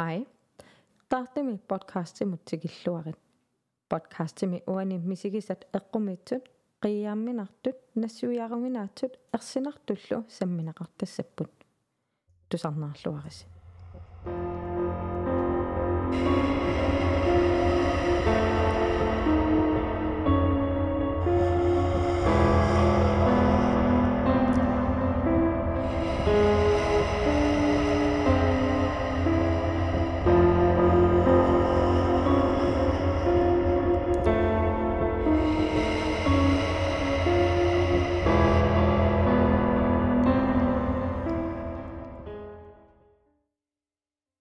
Hej. Tartimi podcastimut tikilluarit. Podcastimi uani misikisat eqqumitсут qiyaamminartut nassuiaruminaatsut ersinartullu samminaqartassapпут. Tusarnaarluaris.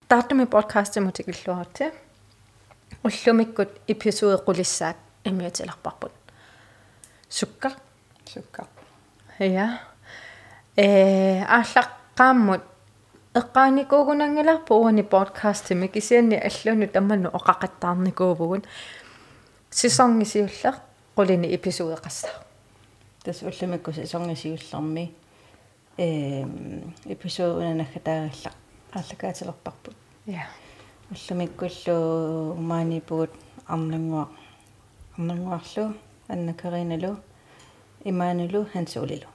Tartumi podcastimut tikilluarit. Уллумиккут эпизод qulисsaat имиутиларпарпут. Сукка. Сукка. Ja. Э ааллаққааммут эққааникуугунангиларпу уани подкастими кисианни аллуну тамману оқақаттаарникуувгун сисонгисиуллар qulini эпизод қассаа. тас уллумикку сисонгисиулларми э эпизод унанаггатаагаллақ ааллакаатилерпарпут Ja. уллумиккуллу маанипугут арнангуа арнангуарлу анна кариналу имаанулу хансуулилу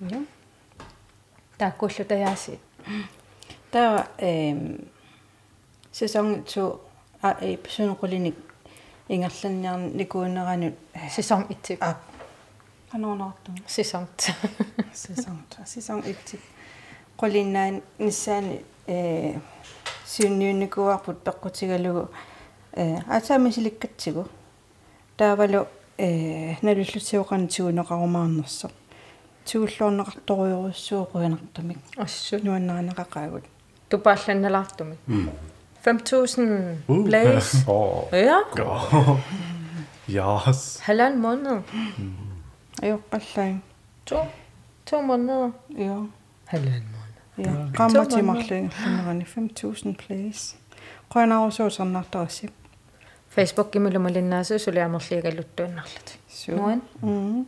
Ja. Тааккуллу таяаси. таа эм сезон 2 а эпизод qulini ингерланниар никуунеранут Sæson 1. а канонарту Sæson 2. сезон сезон 1 qulinaан ниссаани э сиунниуникуарпут пеққутигалугу э атаамисиликкатсигу таавалу э налуллутиоқанатигу неқарумаарнерсо тигуллуорнеқарторуйоруссууқуянартамик Ассу. нуаннаанеқақаагут Тупаалланналаартуми. 5000 plays. Åh. Ja. Ja. Yes. Halvanden måned. аёққаллаин To. To måneder. Ио Halvanden måned. я qammatимарлуингерланерани 5000 plays qoyanarusуусернартарасип Facebook гимилумалиннаасу сулиамерлигалуттуиннарлат. суу Нуан. м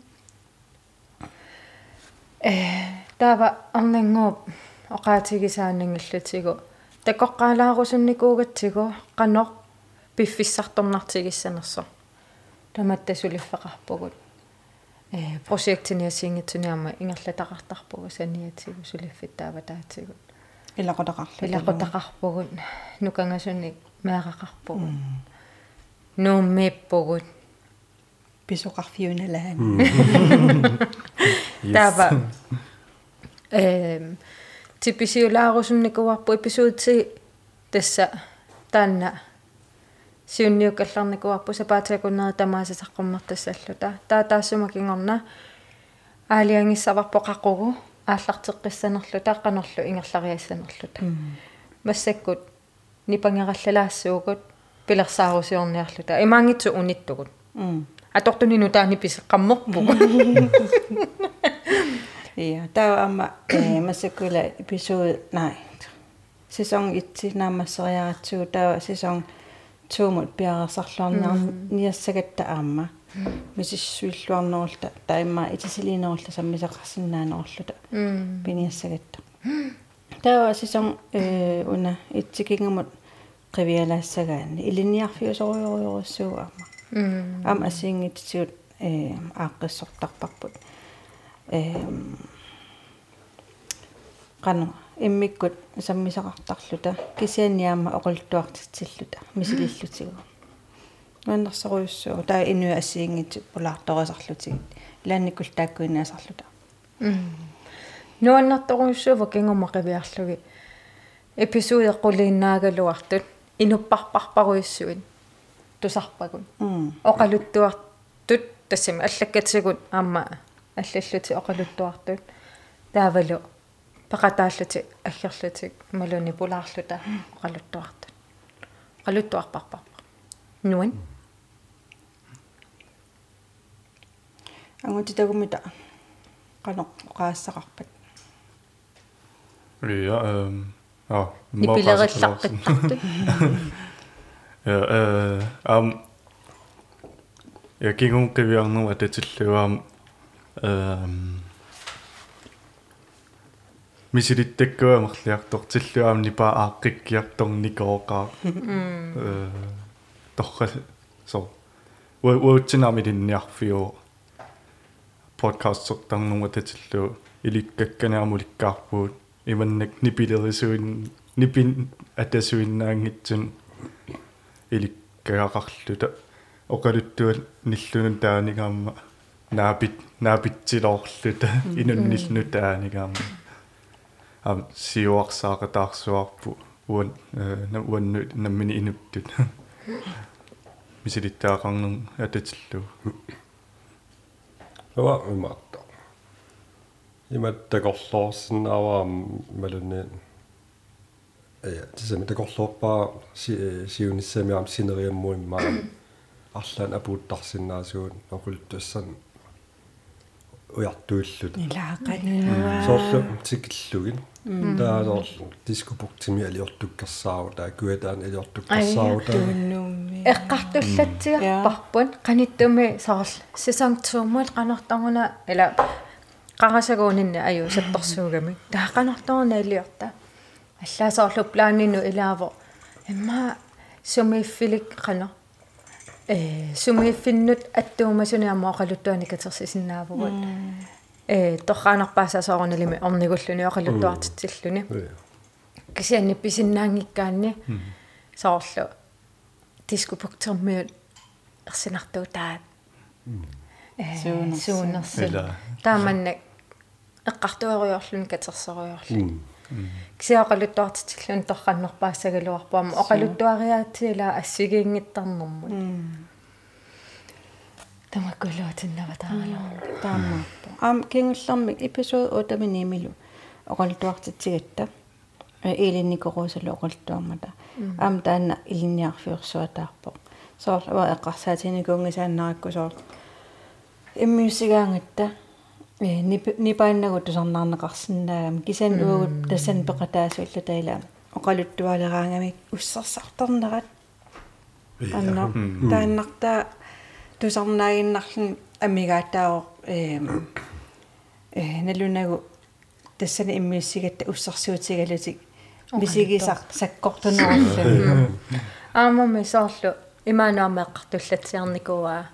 Э таава арнангууп оqaатигисаанангиллутигу такоққалаарусунникуугатсигу қанор пиффиссарторнартигиссанерсо таматта сулиффеқарпугут э проектиниасингитсуниарма ингерлатақартарпугу саниатигу сулиффиттаава таатигут илақутақарлу илақутақарпугут нукангасуник меақақарпугут нууммиппугут писоқарфиуналаан таава эм типисиулаарусунникуарпу эпизоодти тасса таанна сиунниуккалларникуарпу сапаатакуннера тамаасасаққуммертассаллута таа таассумакингорна аалиангиссаварпо қақугу ааллартеққиссанерлу тааққанерлу ингерлариассанерлута массаккут нипангераллалаассуугут пилерсаарусиорниарлута имаангитсу униттугут м атортунину таани писеққаммерпугу Ja, tää on äh, massakula episode, nej, sæson 1 naamasseriaratsugu tää sæson 2 mut piarasarluarniar niassagatta aamma misissuilluarnerulta taimma itisiliinerulta sammiseqarsinnaanerulluta piniassagatta tää on sæson øh, una itsikingamut qivialaassagaanni iliniarfiusorujorujorussuu aamma am asiingittigut э ааққиссортарпарпут э qanu иммиккут саммисақартарлута кисианиаама оқултуартитсиллута мисилиллутигу. Нуаннерсоруйуссуу таа инуа ассиингит пулаарторисарлутигит илаанниккул тааккуинаасарлута нуаннарторуйуссуува кингуммақивиарлуги эпизод эққулииннаагалуартут инуппарпарпаруйуссуит тусарпагун. Оқалуттуартут тассами аллаккатсигут аама аллаллути оқалуттуартут. Таавалу пақатааллути аггерлутик малуни пулаарлута оқалуттуартут оқалуттуарпарпарпа нуан ангути тагумита qano qaassaqarpat Ja, ähm, ja. нипилериллаққиттартут Ja, äh, ähm, jeg gik om gevirrende, at var, ähm, мисилиттаккуамерлиартор тиллуаамни паа ааққиккиарторникооқаа э торра со уа уутсинами линниарфиу подкаст сортарнуга татиллу иликкакканаамуликкаарпуут иманнак нипилерисуин нипин атасуиннаангитсун. Иликкагақарлута оқалуттуал ниллунун таанигаама наапит наапитсилоорлута инунниллну таанигаама ам сиуарсаақатаарсуарпу уан на уанну наммини инуттут мисилиттаақарнер ататиллу. Ава имаатта. Иматтакорлоорсинааваам малунни э тисами такорлоорпаа сиунissamiaam синериаммуиммаа арлаан апууттарсинаасуут нокултуссан уяртуиллут илаақанунуа соорлу тикиллугин таалоор дискупуктими алиортуккерсаару таа куатаан алиортуккерсаару таа тууннуумми эққартуллатсиарпарпун қаниттуми сорл сисанг 2 мул қанартаруна ила қарасагуунинна аю сапперсуугами таа қанартаруна алиорта аллаасоорлу плаанину илааво имма сумииффилик қана э сумииффиннут аттуумасуниарма оқалуттуани катерсисиннаавгут э торраанарпаасаасоорналими орнигуллуни оқалуттуартитсиллуни кисианни писиннаангиккаанни соорлу дискупуктермиут ерсинартуу таат э Суунерси. суунерси Ила. тааманна кисиақалуттуартитиллун торраннерпаассагалуарпаама оқалуттуариаатсила ассигиингиттарнэрмут тамаккулуутиннава таалаа таамааппо аам кингуллэрми эпизод 8 минимилу оқалтуартитсигатта илинникорусалу оқалтуармата аам таанна илинниарфиорсуатаарпо соорлава эққарсаатиникунгисааннаракку соор иммиусигаангатта э нипааннагу тусарнаарнеқарсинаагам кисан уугут тассан пеқатаасуулла таила оқалуттуалераангами уссарсарторнерат анна тааннартаа тусарнаагиннарлун амигаатао э э налунагу тассани иммиуссигатта уссарсуутигалутик мисигисар саккортунеруллу аамами соорлу имаанаама эққартуллатсиарникуаа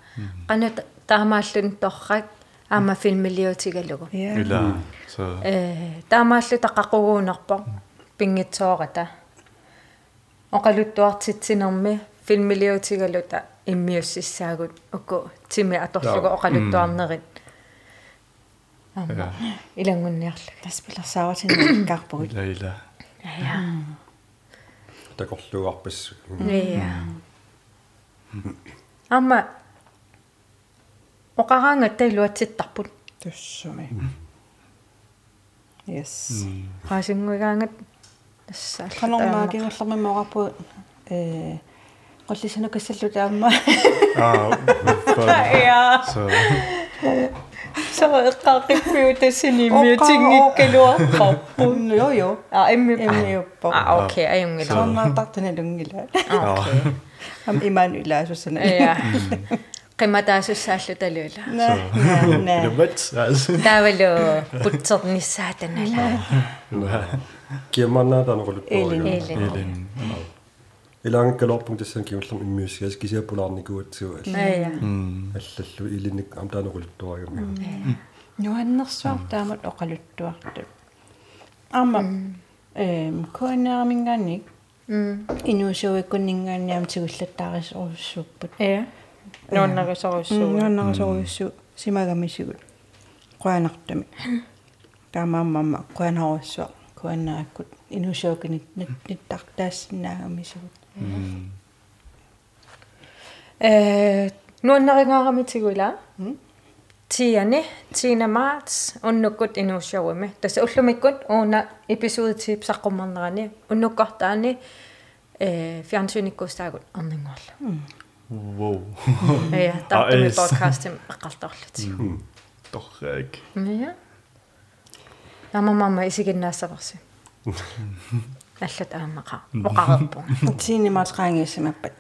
qanut таамааллун торрак аама филмилиутигалугу ила. Со э таамааллу тақақугуунарпо пингитсоората оқалуттуартитсинерми филмилиутигалута иммиуссissаагут уку тими аторлугу оқалуттуарнерит аама илангунниарлу. Таспилерсааватин карпугит ила ила. Ая такорлуарпас ия аама оқараанга тайлуатситтарпут туссуми yes. Qaasingугаангат тассаалла канормаа кингуллерми моорапу э qollisanu kassаллу таама аа я со så эққақиппиу тассини миутингиккалуарпарпу jo jo а эмми эммиуппо а окей аюнгила сорнаартартана лунгила окей ам иману илаасуссана я qimataasussaallu taluula путсерниссаатанала киаманаа танерулуттуаригу Элин. элин илаангкалорпунг иммиусигас кисиапулаарникуатсуа ая аллаллу илинник ам таанерулуттуаригу нуаннерсуар таамат оқалуттуарту. Аама эм коонерамингаанник м инуусуиккуннингаанниам тигуллаттаарис оруссууппут я нуаннагасоруссуу нуаннерсоруссу симагамисигут қуанартами таамааммамма қуанааруссуа куаннааккут инуусуукинит ниттартаассинаагамисигут э нуаннаринаарамитигула тиани тина март уннуккут инуussauими тасса уллумиккут уна эпизод тип саққуммарнерани уннуккартаани э фиансуниккустаагут арнингуарла wow ая тартами эс. подкастим эққарторлути торрак я намамама исигиннаассаварси аллат аамақа оқарерпу тинимаалqaangiusimappat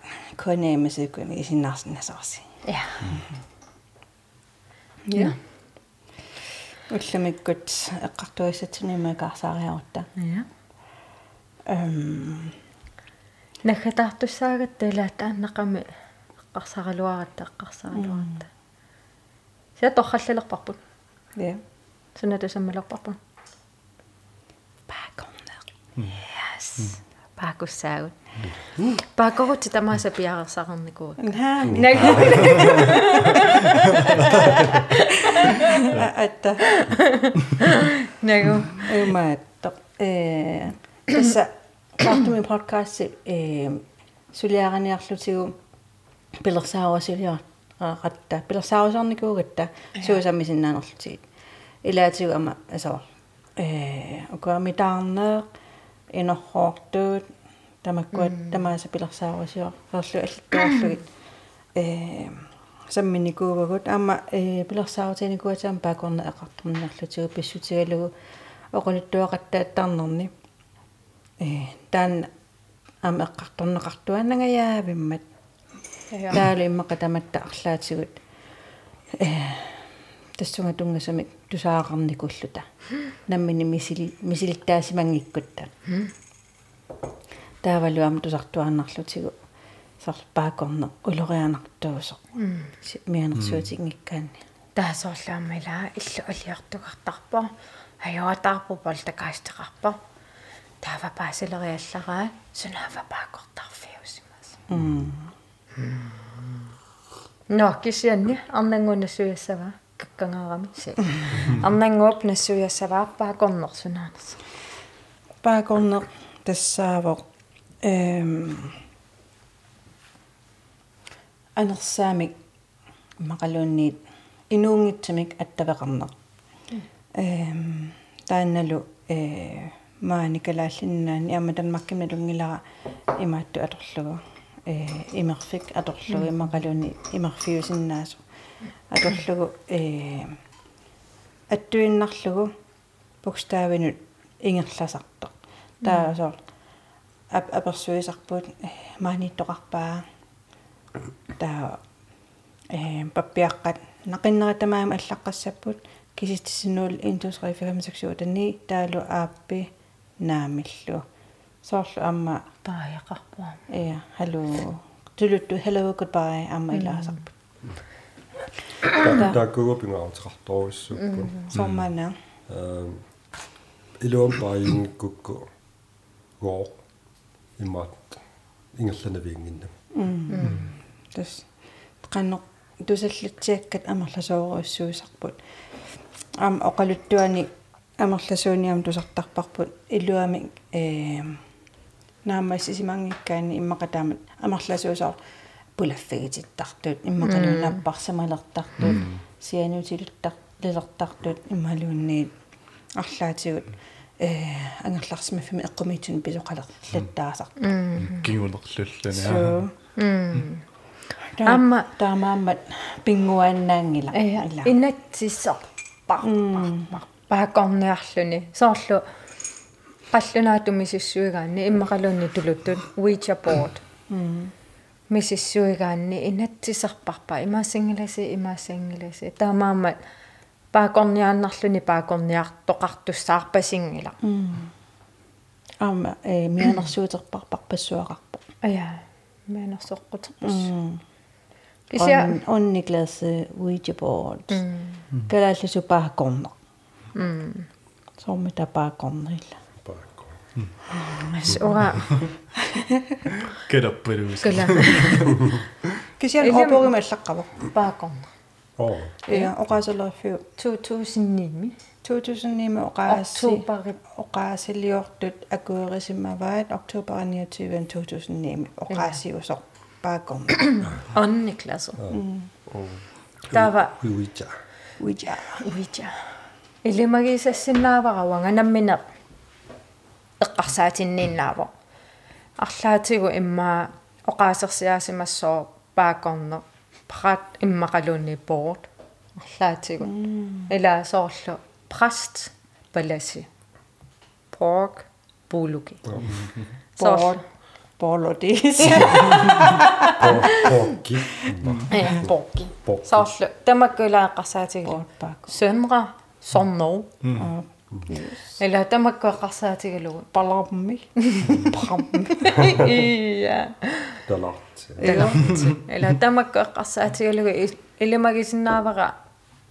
уллумиккут эққартуиссатсунима каарсаариарутта ja эм. Нахатаартуссаагат талаат ааннақами эққарсаралуаратта эққарсаралуаратта ся торхаллалерпарпут я сунатусаммалерпарпут паконнер yes. Пакуссаагут пакорути тамааса пиарерсаарникуу наа. Наг атта нагу Umaatto. Ee tässä Kartumin podcasti ee suliaraniarlutigu pilersaarusiliar qatta pilersaarusarnikuugatta suusammisinnaanерlutiit ilaatigu ama asor ee ukuamitaarneeq inorroortuut tamakkuat tamaasa pilersaarusio erlu allittuarlugit ee самминикуугагут аама э пилерсаартиникуатаам паакорна эқартэрнерлутигу писсутигалугу оқулиттуақаттааттарнерни э таан аама эққарторнеқартуаннагаяавиммат таалу иммақа таматта арлаатигут э тассунга тунгасамик тусаақарникуллута наммини мисили мисилиттаасимангиккутта таавалу аама тусартуарнарлутигу сарпаакорне улорианартуусо мианерсуутингиккаанни таасоорлааммилаа иллу алиартугартарпо ажуатаарпу полтакаастеқарпо таава паасилериаллараа сунаава паакортарфиусимас но кисианни арнангунассуяссава каккангаарами си арнангууп нассуяссаваа паакорнерсунаанерс паакорне тассаавоқ эм анерсаамик мақалуунниит инуунгитсамик аттавеқарнеқ эм таанналу э мааникалааллиннаани ама танмаккимна лунгилара имаатту аторлугу э имерфик аторлугу имақалуунни имерфиусиннаасу аторлугу э аттуиннарлугу букставинут ингерласартоқ таасоор ап аперсуисарпут maaнииттоқарпаа таа э паппиаққат нақиннератамаама аллаққассаппут кисистиссинуул индустриффигамсаксуу тани таалу ааппи наамиллу соорлу амма пааяқарпуа э халу тулутту hello goodbye амма илаасарпут тааккугупингаарутеқарторуиссуппу сормана э илуам паингкукку гоо иммат ингерланавиингинна тас qannoq тусаллутсиаккат амерласооруссуисарпут ам оқалуттуани амерласууниам тусартарпарпут илуами э наамассисимангиккаани иммақатаамат амерласуусаар пулаффигититтартут иммақалуунаппарсамалертартут сианутилуттар лилертартут иммалуунниит арлаатигут э ангерларсимаффими эққумиитсун писоқалерлаттаасар. Кигунерлуллани so Amma- таамааммат пингуаннаангила ая инатсиссарпар паакорниарлүни соорлу qallunaatu misissuigaanni immaqalunni tuluttun ouija board. Misissuigaanni inatsisarparpa imaassingilasi imaassingilasi taamaammat paakorniaannarluni paakorniartoqartussаарpasingila аама э мианерсуутерпарпарпассуақарпо ая меанерсоққутерпас кися он оннигласе ouija board Mas oha. Get up Belarus. Kyllä. Kisian hopogi mallaqqavo. Paaqon. Oo. Ia, oqaasallerfiu. 2000-niimi. 2000-niimi oqaassi. Oktoberit. Oqaasiliortut akuerisimavaat oktober 29 2000-niimi oqaasiusoq. Paaqon. Onni klasso. Oo. Tava. Uija. Uija. Uija. Ilimagi sassinnaavarawanga namminaq. Эққарсаатиннииннаава арлаатигу иммаа оқаасерсиаасимассоо паакорнер прат иммақалуунни боорд арлаатигу ила соорлу праст баласи порк булуги board boolodis поокки э порки Porki. соорлу тамаккулааққарсаатигу board paakko søndre сорноо Eller тамаккуэққарсаатигалугу палармми памми ия таларт Eller тамаккуэққарсаатигалугу илимагисиннаавара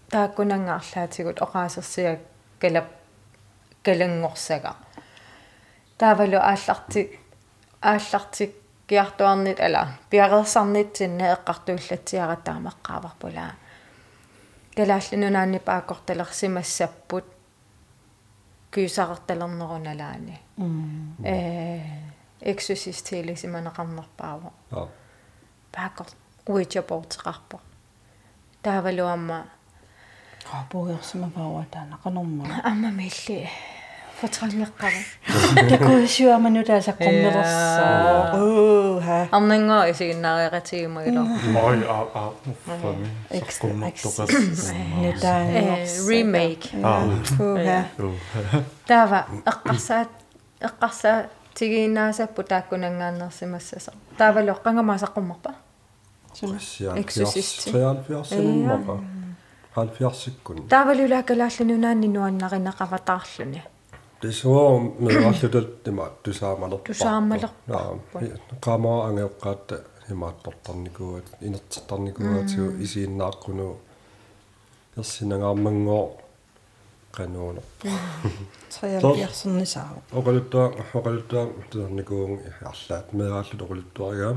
тааккунангаарлаатигут оқаасерсиа калап калангорсага таавалу аалларти ааллартик киартуарнит ала пиарерсарнитсинна эққартууллатсиара таамаққааварпулаа калааллинунаанни пааккорталерсимассаппут кюсақарталернеруналаани э эксусистиилисиманеқарнерпаава аа пааккор уичапортеқарпо таавалуамма Рапуерсима пауа таана канорма. амма милли фотрангеққава Такуусуама таасаққуммерерсаа. оо ха. арнангаа исигиннаариатигимагило Ой а а фами. э remake. Уха. таава эққарсаат эққарсаа тигинаасаппу тааккунангааннерсимассаса таавалу қангамаасаққуммарпа Exorcist. 73 мапа 70-сиккун таавалула калааллунунаанни нуаннаринақаватаарлүни тисоо меаллутат тима тусаамалер Тусаамалерпарпут. камаа ангеоққаатта химааттортарникуат инертартарникуатигу исииннааққуну персинагаармангоо кануунер 73 оқалуттаа оқалуттаа тусарникуун арлаат меааллут оқалуттуаригаа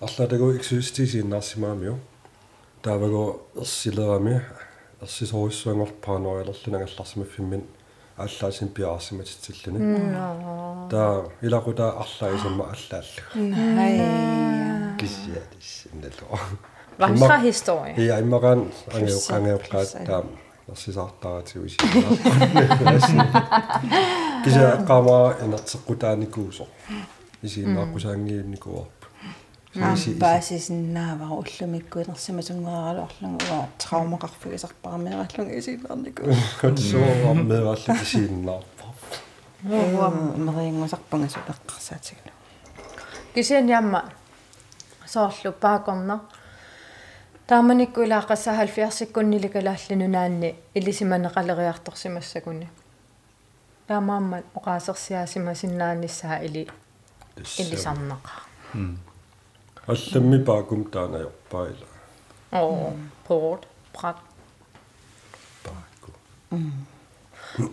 арлаатагу иксустисииннаарсимаамиу тааваго ерсилерами ерсисоруссуангорпаанориалерлунагалларсимаффиммин ааллаасин пиаарсиматитсиллуни таа илақута арлаисамма аллааллу Хай. кисиалис иннало ванса historie и аймагаан ангеу Кисса, ангеуққаат кисса. таа ерсисаартаратигу исииннаа кися қамаа инертеққутааникуусо исииннааққусаангиинникуарпу Ампаасисиннаава уллумиккуинерсимасунгааралуарлугу уа траумақарфигисарпарамеераллуг исииннарнику. котсоо меэраллу исииннаарпа мерингусарпангасу пеққарсаатигну. кисианиамма соорлу паакорна тааманиккулааққасса 70-сиккуннили калааллунунаанни илисиманеқалериарторсимассакуни таамааммат оqaасерсиаасимасиннаанниссаа или илисарнеqa алламми паакум таанаёрпаила оо порт прак пааку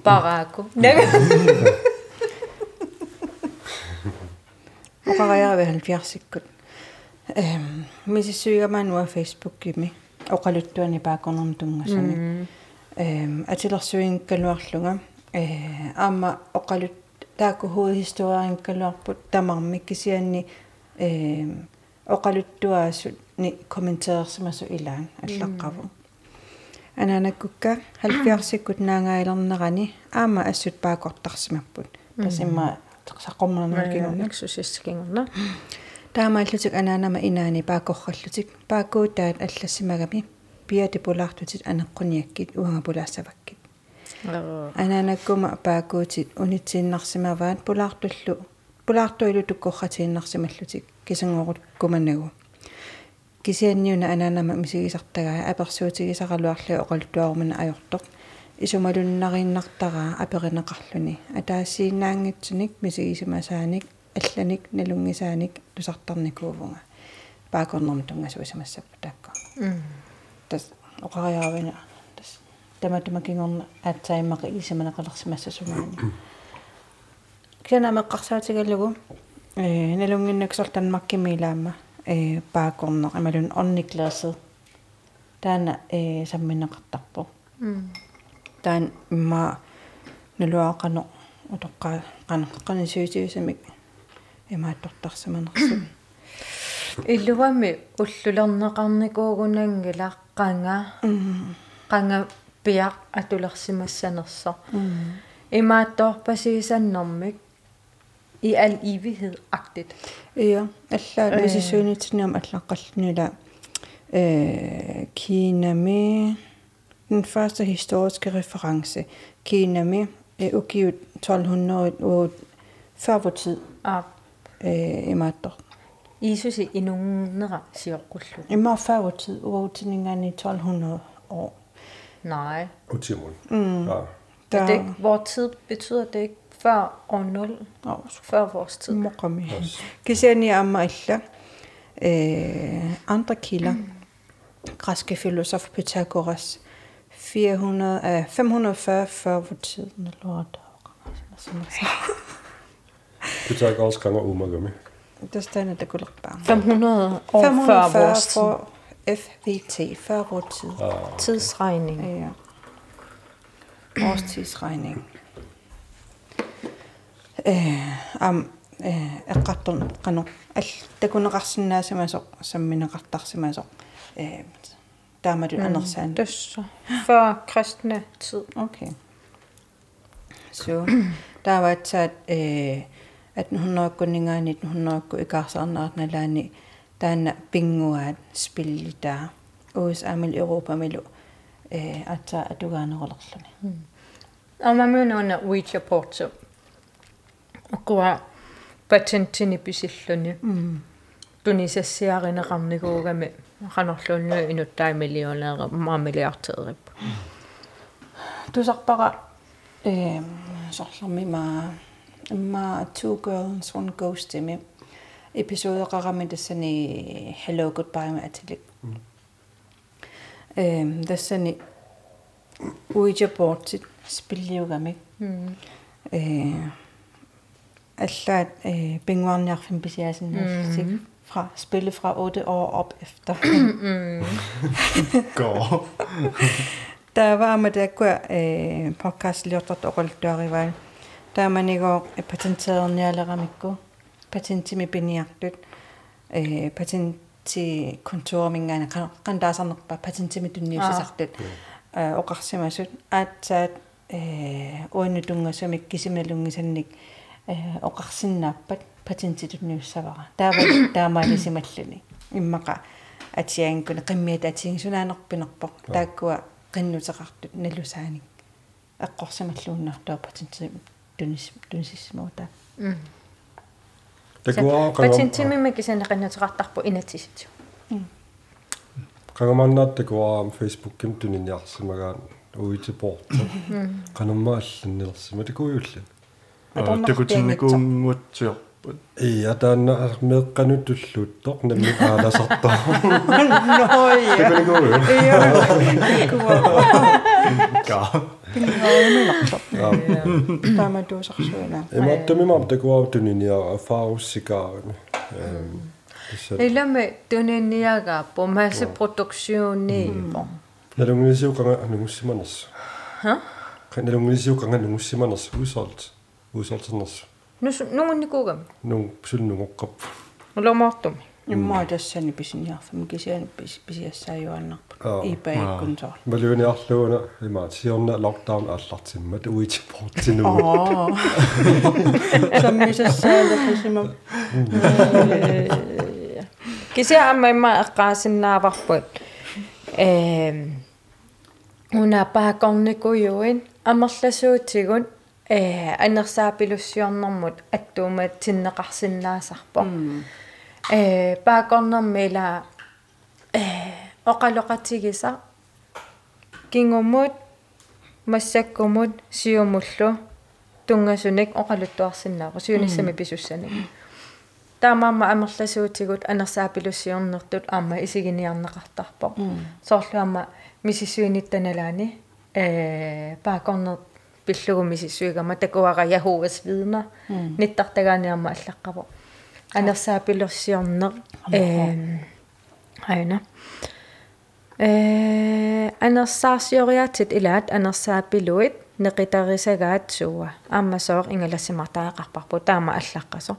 параку нага Оқариараве 70-сиккут. Эм мисиссуигамаануа Facebook-кими оқалуттуани паакорнерм тунгасами. Эм атилерсуингкалуарлунга э аама оқалут тааку хуисториарингкалуарпут тамармик кисианни эм оқалуттуаасут ни комментеерсимасу илаан аллаққаву. ананаккукка 70-сиккут наангаилернерани аама ассут паакортарсимаппут пасимма саққорманеркигуна эксусиссикингорна таамааллутик анаанама инаани паакорраллутик паакуутаат аллассимагами пиати пулаартутит анеққуниаккит уанга пулаассаваккит анаанаккума паакуутит унитсииннарсимаваат пулаартуллу пулаартуилу туккорратииннарсималлутик кисангорут куманагу кисианниуна анаанама мисигисартагаа аперсуутигисаралуарлу оқалуттуарумана ajortoq исумалуннарииннартараа аперинеқарлүни атаассииннаангитсуник мисигисимасааник алланик налунгисааник тусартарникуувнга паакорнерм тунгасуисамассаппу таакка тас оқариаравина тас таматумакингорна аатсаиммақи исиманеқалерсимассасумаани кианамеққарсаатигаллугу э налунгиннаксортанмаккимилаама э паакорнер ималун орниклаасет таана э самминеқартарпо таан имма нулуаақано утоққа қана қанисуутиусамик имааттортарсаманерсу иллуами уллулернеқарникуугунангила қанга қанга пиақ атулерсимассанерсо. Имаатторпасигисаннэрмик i al evighed agtigt. Ja, alla misisuunitsinam allaqallunila øh Kina med den første historiske reference. Kina med øh, ugivet 1200 og før vor tid Ah, øh, i matter. isusi inunera siorqullu. I meget før vor tid, uaftingerne i 1200 år. nej. Utimun. Mm. Ja. Det er ikke, hvor tid betyder det ikke før år 0, Oh, før vores tid. Moqami. Kisiani amma illa eh andre kilder. Græske filosof Pythagoras 400 eh 540 før vor tid eller Pythagoras kanga umagami. Det stande det kunne bare. 500 år før 540 vores tid. for FVT før vor tid. Tidsregning. Ja. Årstidsregning ам эққартор қано ал такунеқарсинаасамасо самминеқартарсимасо э таамалу анерсаан тасса фа крестна тид окей så der var taget øh, 1800 kunninger 1900 i Karsarnarten eller ni der er bingo at spille der os amil Europa milo eh, at altså, at du gerne holder Porto оқуа патентиниписиллуни тунисассиаринеқарникуугами канорлуунниу инуттаа миллионеэра маамилиартерип тусарпара э сорлэрми маа имма two girls one ghost ими эпизодеқарами тассани hello goodbye ма атилик эм тассани уижапортит спиллиугами э allat øh, Bingwarnjarfin Bisiasinnarsik mm. Mm-hmm. Altså, fra spille fra 8 år op efter. Mm-hmm. Går. Der var med det gør øh, podcast lortet og rollt dørival. Der man i går øh, patenteret nærlæramikko. Patenti med binjartet. Øh, patenti kontor mingane kan der sådan patenti ah. med dunjusisartet. Oqarsimasut at at uinnutungasumik kisimnalungisannik. Øh, oqarsinnaappat patentitунниуссавара. таава таамаалисималлуни. иммаqa атиангкуна qimmiat атингсунааnerpinerpoq тааккуа qinnuteqartut налусааник эққорсималлууннартуа патенти тунис тунисиссимуута Такуа Patentimi кисанеқиннатеқартарпу инатисит. qangamannaat takuaam Facebook-kim tuniniarsimagaan uitiport. Qanumma алланнилэрсима такуйулла. Такутинникуунгуатсиорпут. Ия таанна меэкканут туллуутtoq намми ааласартаа. ноя Такуникууи. куа Га. пингаарниларсо таама туусарсуина Имааттамимаам такуаа тунiniara afaarussikaarimi. Эм тасса Иламе тунинниагааппу массипroduktioniippo. налунгилисиу канга нугуссиманерс. Ха? Налунгилисиу канга нугуссиманерс усалт. Усалтнерс. Нус нугунникуугам. Нуг сулнугоққап. Уломаартум. имма тассани писиниарфам кисиани писиассааюаннарпут Аа. ипаиккунсоор Малуниарлуuna имаат сиорна локдаун ааллартиммат uitipортинуу. аа саммисассаала писима Кися аммаима эққаасиннааварпут. Эм уна паакорникуйуин амерласуутигун э анерсаапилуссиорнэрмут аттуумат тиннеқарсинаасарпо. э паакорнэрмила э оқалоқатигиса кингумут массаккумут сиумуллу тунгасуник оқалуттуарсинаақу сиуниссами писуссаник таамаама амерласуутигут анерсаапилуссиорнертут аама исигиниарнеқартарпо. Соорлуама мисиссуиниттаналаани э паакорнер пиллугу мисиссуигама такуара яхугас видна ниттартагааниарма аллаққаво анерсаапилерсиорнер э айна. Э анерсаарсиориатит илаат анерсаапилуит неқитарисагаат суа. Ааммасоор ингалассимартаақарпарпу таама аллаққасо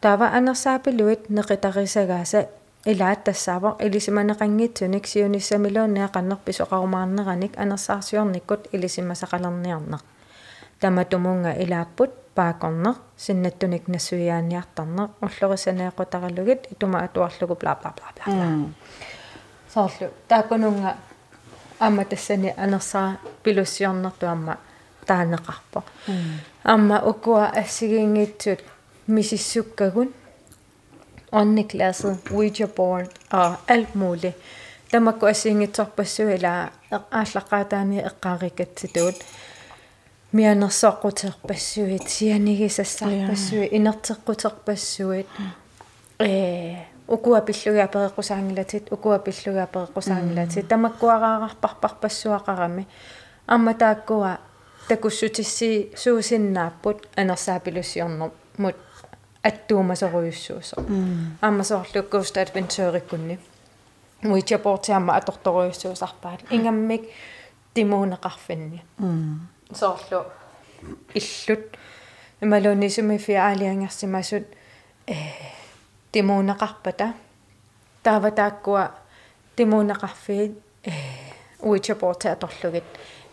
таава анерсаапилуит неқитарисагааса илаат тассаавор илисиманеқангитсуник сиуниссамилуунниақаннерпис оқарумаарнераник анерсаарсиорниккут илисимасақалерниарнеқ таматумунга илааппут паакорнер синнаттуник нассуяаниартарнеқ уллорисанеэқутаралугит итума атуарлугу бла бла бла бла соорлу таакунунга амма тассани анерсаа пилуссиорнертуамма таанеқарпо амма укуа ассигингитсут мисиссуккагун åndeglasset, Ouija board og alt muligt. тамакку ассиингитсорпассуила ааллаққаатаани эққаарикатситуут мианерсоққутерпассуит сианигисассарпассуи инертеққутерпассуит э укуа пиллуга переққусаангилатит укуа пиллуга переққусаангилатит тамаккуараарпарпарпассуақарами амма тааккуа такуссутисси суусиннааппут анерсаапилуссиорнер мут аттуумасоруйуссуусо аммасоорлуккууста адвентуериккунни муичапортиамма аторторуйуссуусарпаат ингаммик тимуунеқарфинни соорлу иллут ималуунисуми фиаалиангерсимасут э тимуунеқарпата таава тааккуа тимуунеқарфиит э уичапорти аторлугит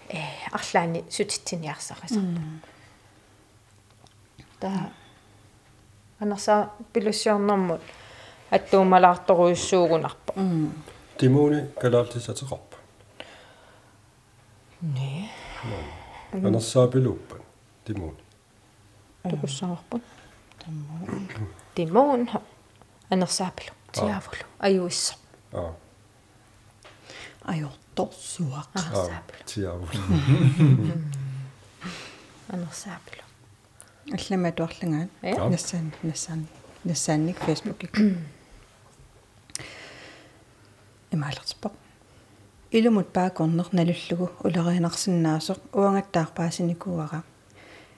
э арлаани сутитсиниарсарисар та анерса пилуссиорнэрмут аттуумалаарторуйуссуугунарпа Тимуни калаалтисатеқарпа. не Анерсаапилууппа. Тимуни. тукуссаарпут тимуун анерсаапилу тиавулу аюиссо Аа. ajortorsuaq Аа. анерсаапилу Тиаву. анерсаапилу аллама туарлангаат Э? нассаан нассаан нассаанник фейсбукик имаалертиппо илумут паакорнер налуллугу улериинарсинаасоқ уангаттаарпаасиникууара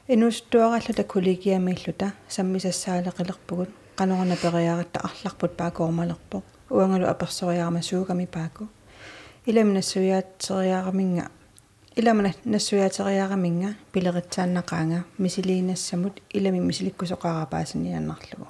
инустуараллута коллегиамииллута саммисассаалеқилерпугут канорна периаратта арларпут паакоормалерпо уангалу аперсориарма суугами пааку илам нассуяатсериараминга иламна нассуяатериараминга пилеритсааннақаанга мисилиинассамут илами мисиликкусоқарапаасинианнарлугу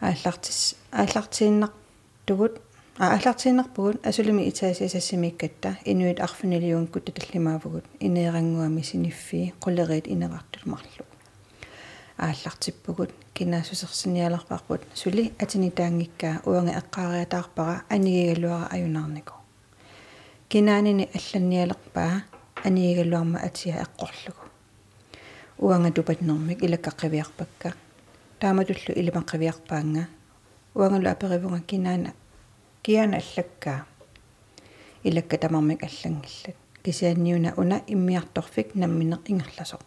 ааллартис ааллартииннартугут ааллартииннарпугут асулими итаасиасассимиккатта инуит арфинилиунгкут таллимаавгут инеерангуами синиффи qullerit инеқартулмарлу ааллартиппугут кинаасусерсиниалерпарпут сули атинитаангиккаа уанга эққаариатаарпара анигигалуара аюнаарнику кинаанини алланниалерпаа анигигалуарма атиа эққорлугу. Уанга тупатнэрмик илаккаққивиарпакка тааматуллу илимаққивиарпаанга уангалу аперивунга кинаана киана аллаккаа илакка тамармик аллангиллат кисианниуна уна иммиарторфик намминеқ ингерласоқ.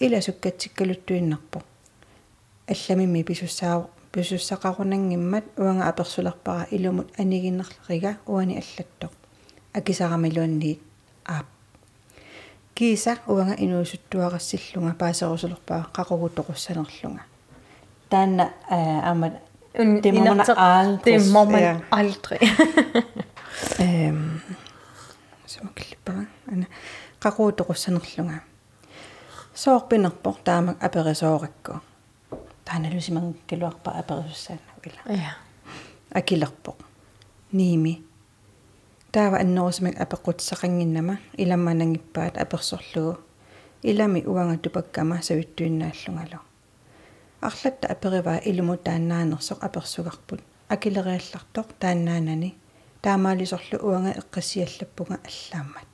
Ила суккатсиккалуттуиннарпо алламими писуссаа писуссақарунангиммат уанга аперсулерпара илумут анигиннерлерига уани аллаттоқ акисарамилуанниит аап киса уанга инуусуттуарассиллунга паасерусулерпаа қақугутоқуссанерлунга таанна аама Det må man aldrig- det må man ja. aldrig эм сумаклиппага ана қақуутоқуссанерлунга соорпинерпор таамак аперисооракку тааналусиман килуарпа аперисуссааннавила ja акилерпоқ ними таава аннерусимак апеқутсақангиннама иламманангиппаат аперсорлугу илами уанга тупаккама савиттуиннааллунгалу. Арлатта апериваа илуму тааннаанерсоқ аперсугарпут акилериаллартоқ тааннаанани таамаалисорлу уанга эққиссиаллаппунга аллааммат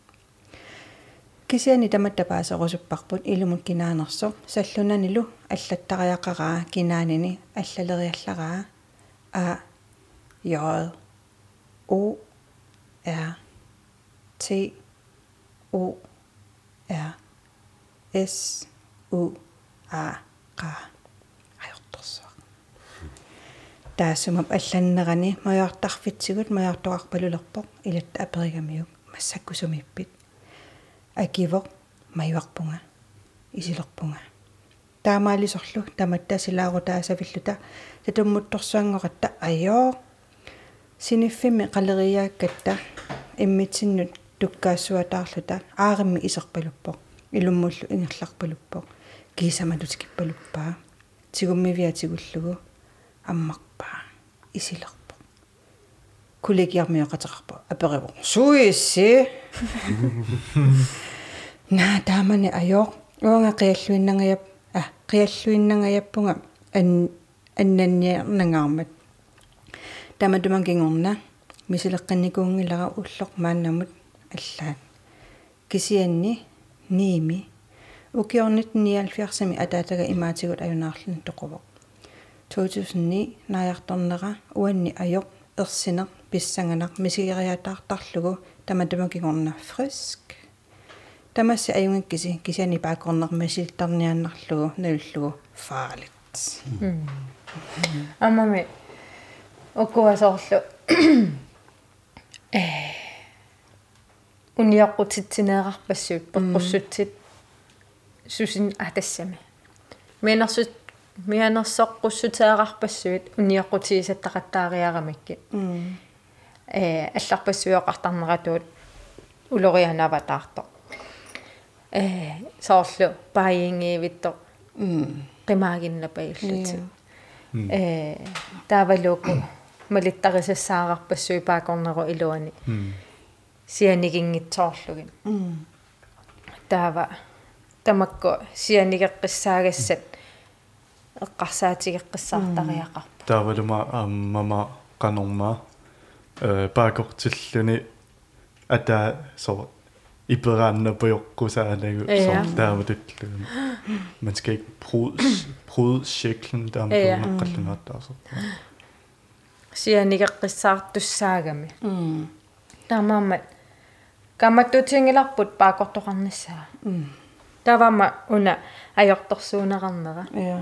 кисиани таматта паасерусуппарпут илумут кинаанерсоқ саллунанилу аллаттариақараа кинаанини аллалериаллараа. А j o r t o r s u a q ajortorsuaq таасумап алланнерани маяртарфитсигут маяртоқарпалулерпоқ илатта аперигамиук массаккусумиппит акивоқ маюарпунга исилерпунга таамаалисорлу таматта силаарутаасавиллута татуммутторсуангоқатта айоо синиффими қалериааккатта иммитсиннут туккаассуатаарлута ааримми исерпалуппоқ илуммуллу ингерларпалуппоқ кисамалутикиппалуппаа тигуммивиатигуллугу аммарпаа исилерпоқ кулегиармиоқатеқарпа апериво суисси на таамани айоо уанга қиаллуиннангаяп а қиаллуиннангаяппунга ан аннанниарнангаармат таматумангингорна мисилеққинникуунгилара уллоқ мааннамут аллаат кисианни ними укиорнит 79 атаатага имаатигут аюнаарлун тоқувоқ 2009 наярторнера уанни аёқ ерсинер писсанганақ мисигериатаартарлугу тама тамакигорна фриск тамасси аюнгаккиси кисани паакорнармасилтарниааннарлугу налуллугу фаалит аммами оккуасоорлу э. Униаққутитсинеэқарпассуут пеққуссутсит сусин атассами мианерсут мианерсоққуссутеэқарпассуит униаққутигисаттақаттаариарамикки э алларпассуоқартарнератуут улорианаватаарто э соорлу паингиивитто qimaaginnapaiullути э таавалуку малиттарисассаарарпассуи паакорнеру илуани. Сианигингитсоорлугин таава тамакку сианигеққиссаагассат эққарсаатигеққиссаартариақарпа таавалума ааммама канорма э паакортиллуни ата со ипераанна поёркусаалагу Ja. så таавалутлугу man skal ikke bryde bryde cirklen der Ja. er qallungaat altså сианигеққиссаартуссаагами таамаамат каматтутингиларпут паакортоқарниссаа тавама уна ajortorsuuneqarnera ja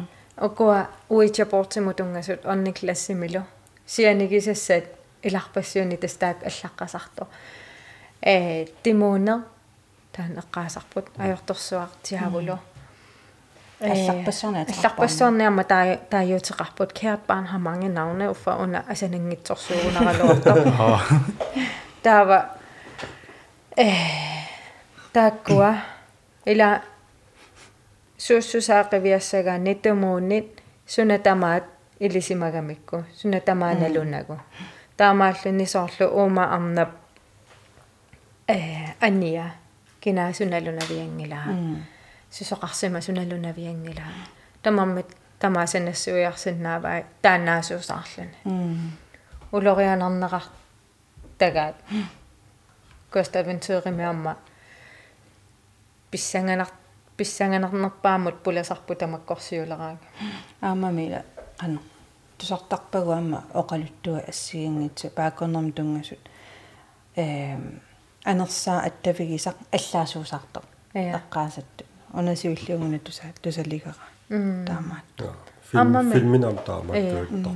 okua uichaportimutungасут орниклассимилу сианигисассаат иларпассуuni тастаак аллаққасарто э тимуунер таан эққаасарпут ajortorsuartiavulu Алларпассуарни алларпассуарниама таа тааюутеқарпут кært barn har mange navne ufa under асанангитсорсуунералуарто таава э таккуа ила суссусаақивиассагаа нитумууннит сунатамаат илисимагамикку сунатамааналунагу таамааллуни соорлу уума арнап э анниа кинаасуналунавиангилаа сусоқарсима суналунавиангилаа тамармит тамаасанассуиарсиннааваа тааннаасуусаарлуни улорианарнеқар тагаат коставентуеримиарма писсанганар писсанганарнерпаамут пуласарпу тамаккорсиулераага аамамила ано тусартарпагуамма оқалуттуа ассигингитсу паакорнерм тунгасут эм анерсаа аттавигисақ аллаасуусаарто Ja. эққаасатту унасиуллиугуна туса тусалигара таамаат Аммами. филминам таама Иә. туиттарту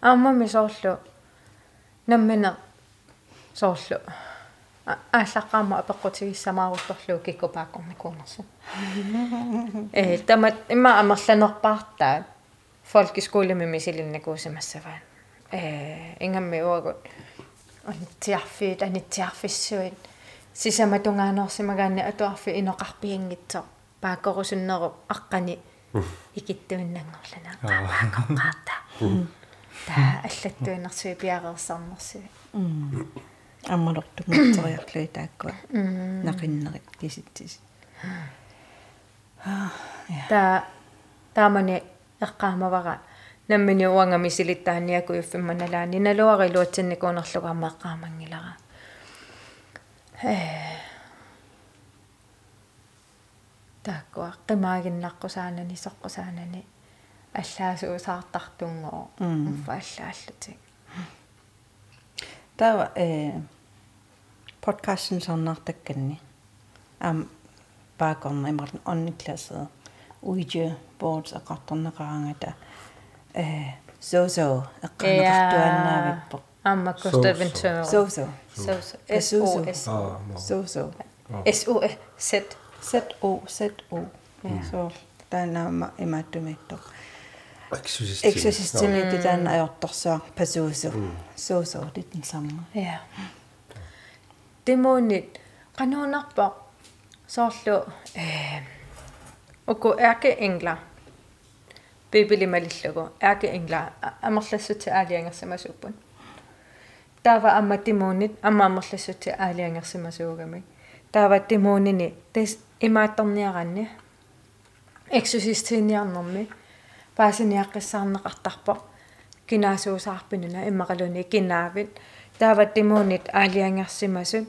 аамами соорлу наммина соорлу ааллаққаама апеққутигиссамаарутторлуу киккупааққорникуунерсу э тамат имма амерланерпаартаа folkeskole мисилиннакуусимассаваан э ингамми уагут анитсиарфиит анитсиарфиссуит Сисаматунгаанерсимагаанни атуарфи инеқарпиангитсо пааккорусуннеру аққани икиттуиннангорлана qaaqaqqaata таа аллаттуинерсуи пиареерсарнерсуи аммалортунгитсериарлуи тааккуа нақиннерит киситсис таа таамани эққаамавара наммини уангами силиттааниаку юффимманалаани налуари луатсинникуунерлуга аммеққаамангилара э тааккуа қимаагиннаққусаанани соққусаанани аллаасуусаартартунгоо уффа аллааллутик тава э подкастен сорнартакканни ам баакорна имарлен онниклассе уиже боардс ақартарнеқарангата э сосо эққанеқартуаннаавиппо амма коставентуер сосо сосо Сосо. СОС аа сосо СО сет Z O Z O så танаама имааттумиттор эксусист эксосистемити таана аёрторсуар пасуусу соосо дитэн самма. Ja. Демонит канонарпа соорлу э око эрке энгла. Бибили малиллугу эрке энгла амерлассути аалиангерсамасууппун таава амма тимуунит амма амерлассути аалиангерсамасуугами таава тимуунини тас имаатторниаранни эксусистиниарнэрми паасиниаққиссаарнеқартарпо кинаасуусаарпинуна иммақалуни кинаавит таава тимуунит аалиангерсимасут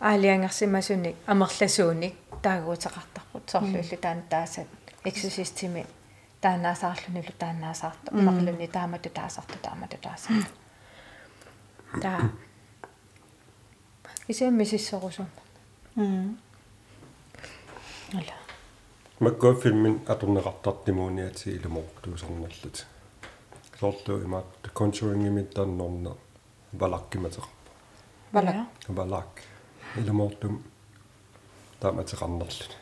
аалиангерсимасуник амерласууник таагуутеқартарпут соорлууллу таан таасат эксусистими таанаасаарлунулу таанаасаарто иммақалуни таамату таасарто таамату таасарто таа исэмми сиссорусум м ала. Маккоффиммин атуннеқартартимууниати илуморуктуусарналлут соорлу имаат кончуингимит тааннорна балаккиматеқарпа вала балак. Илумоортум тааматеқарнерлут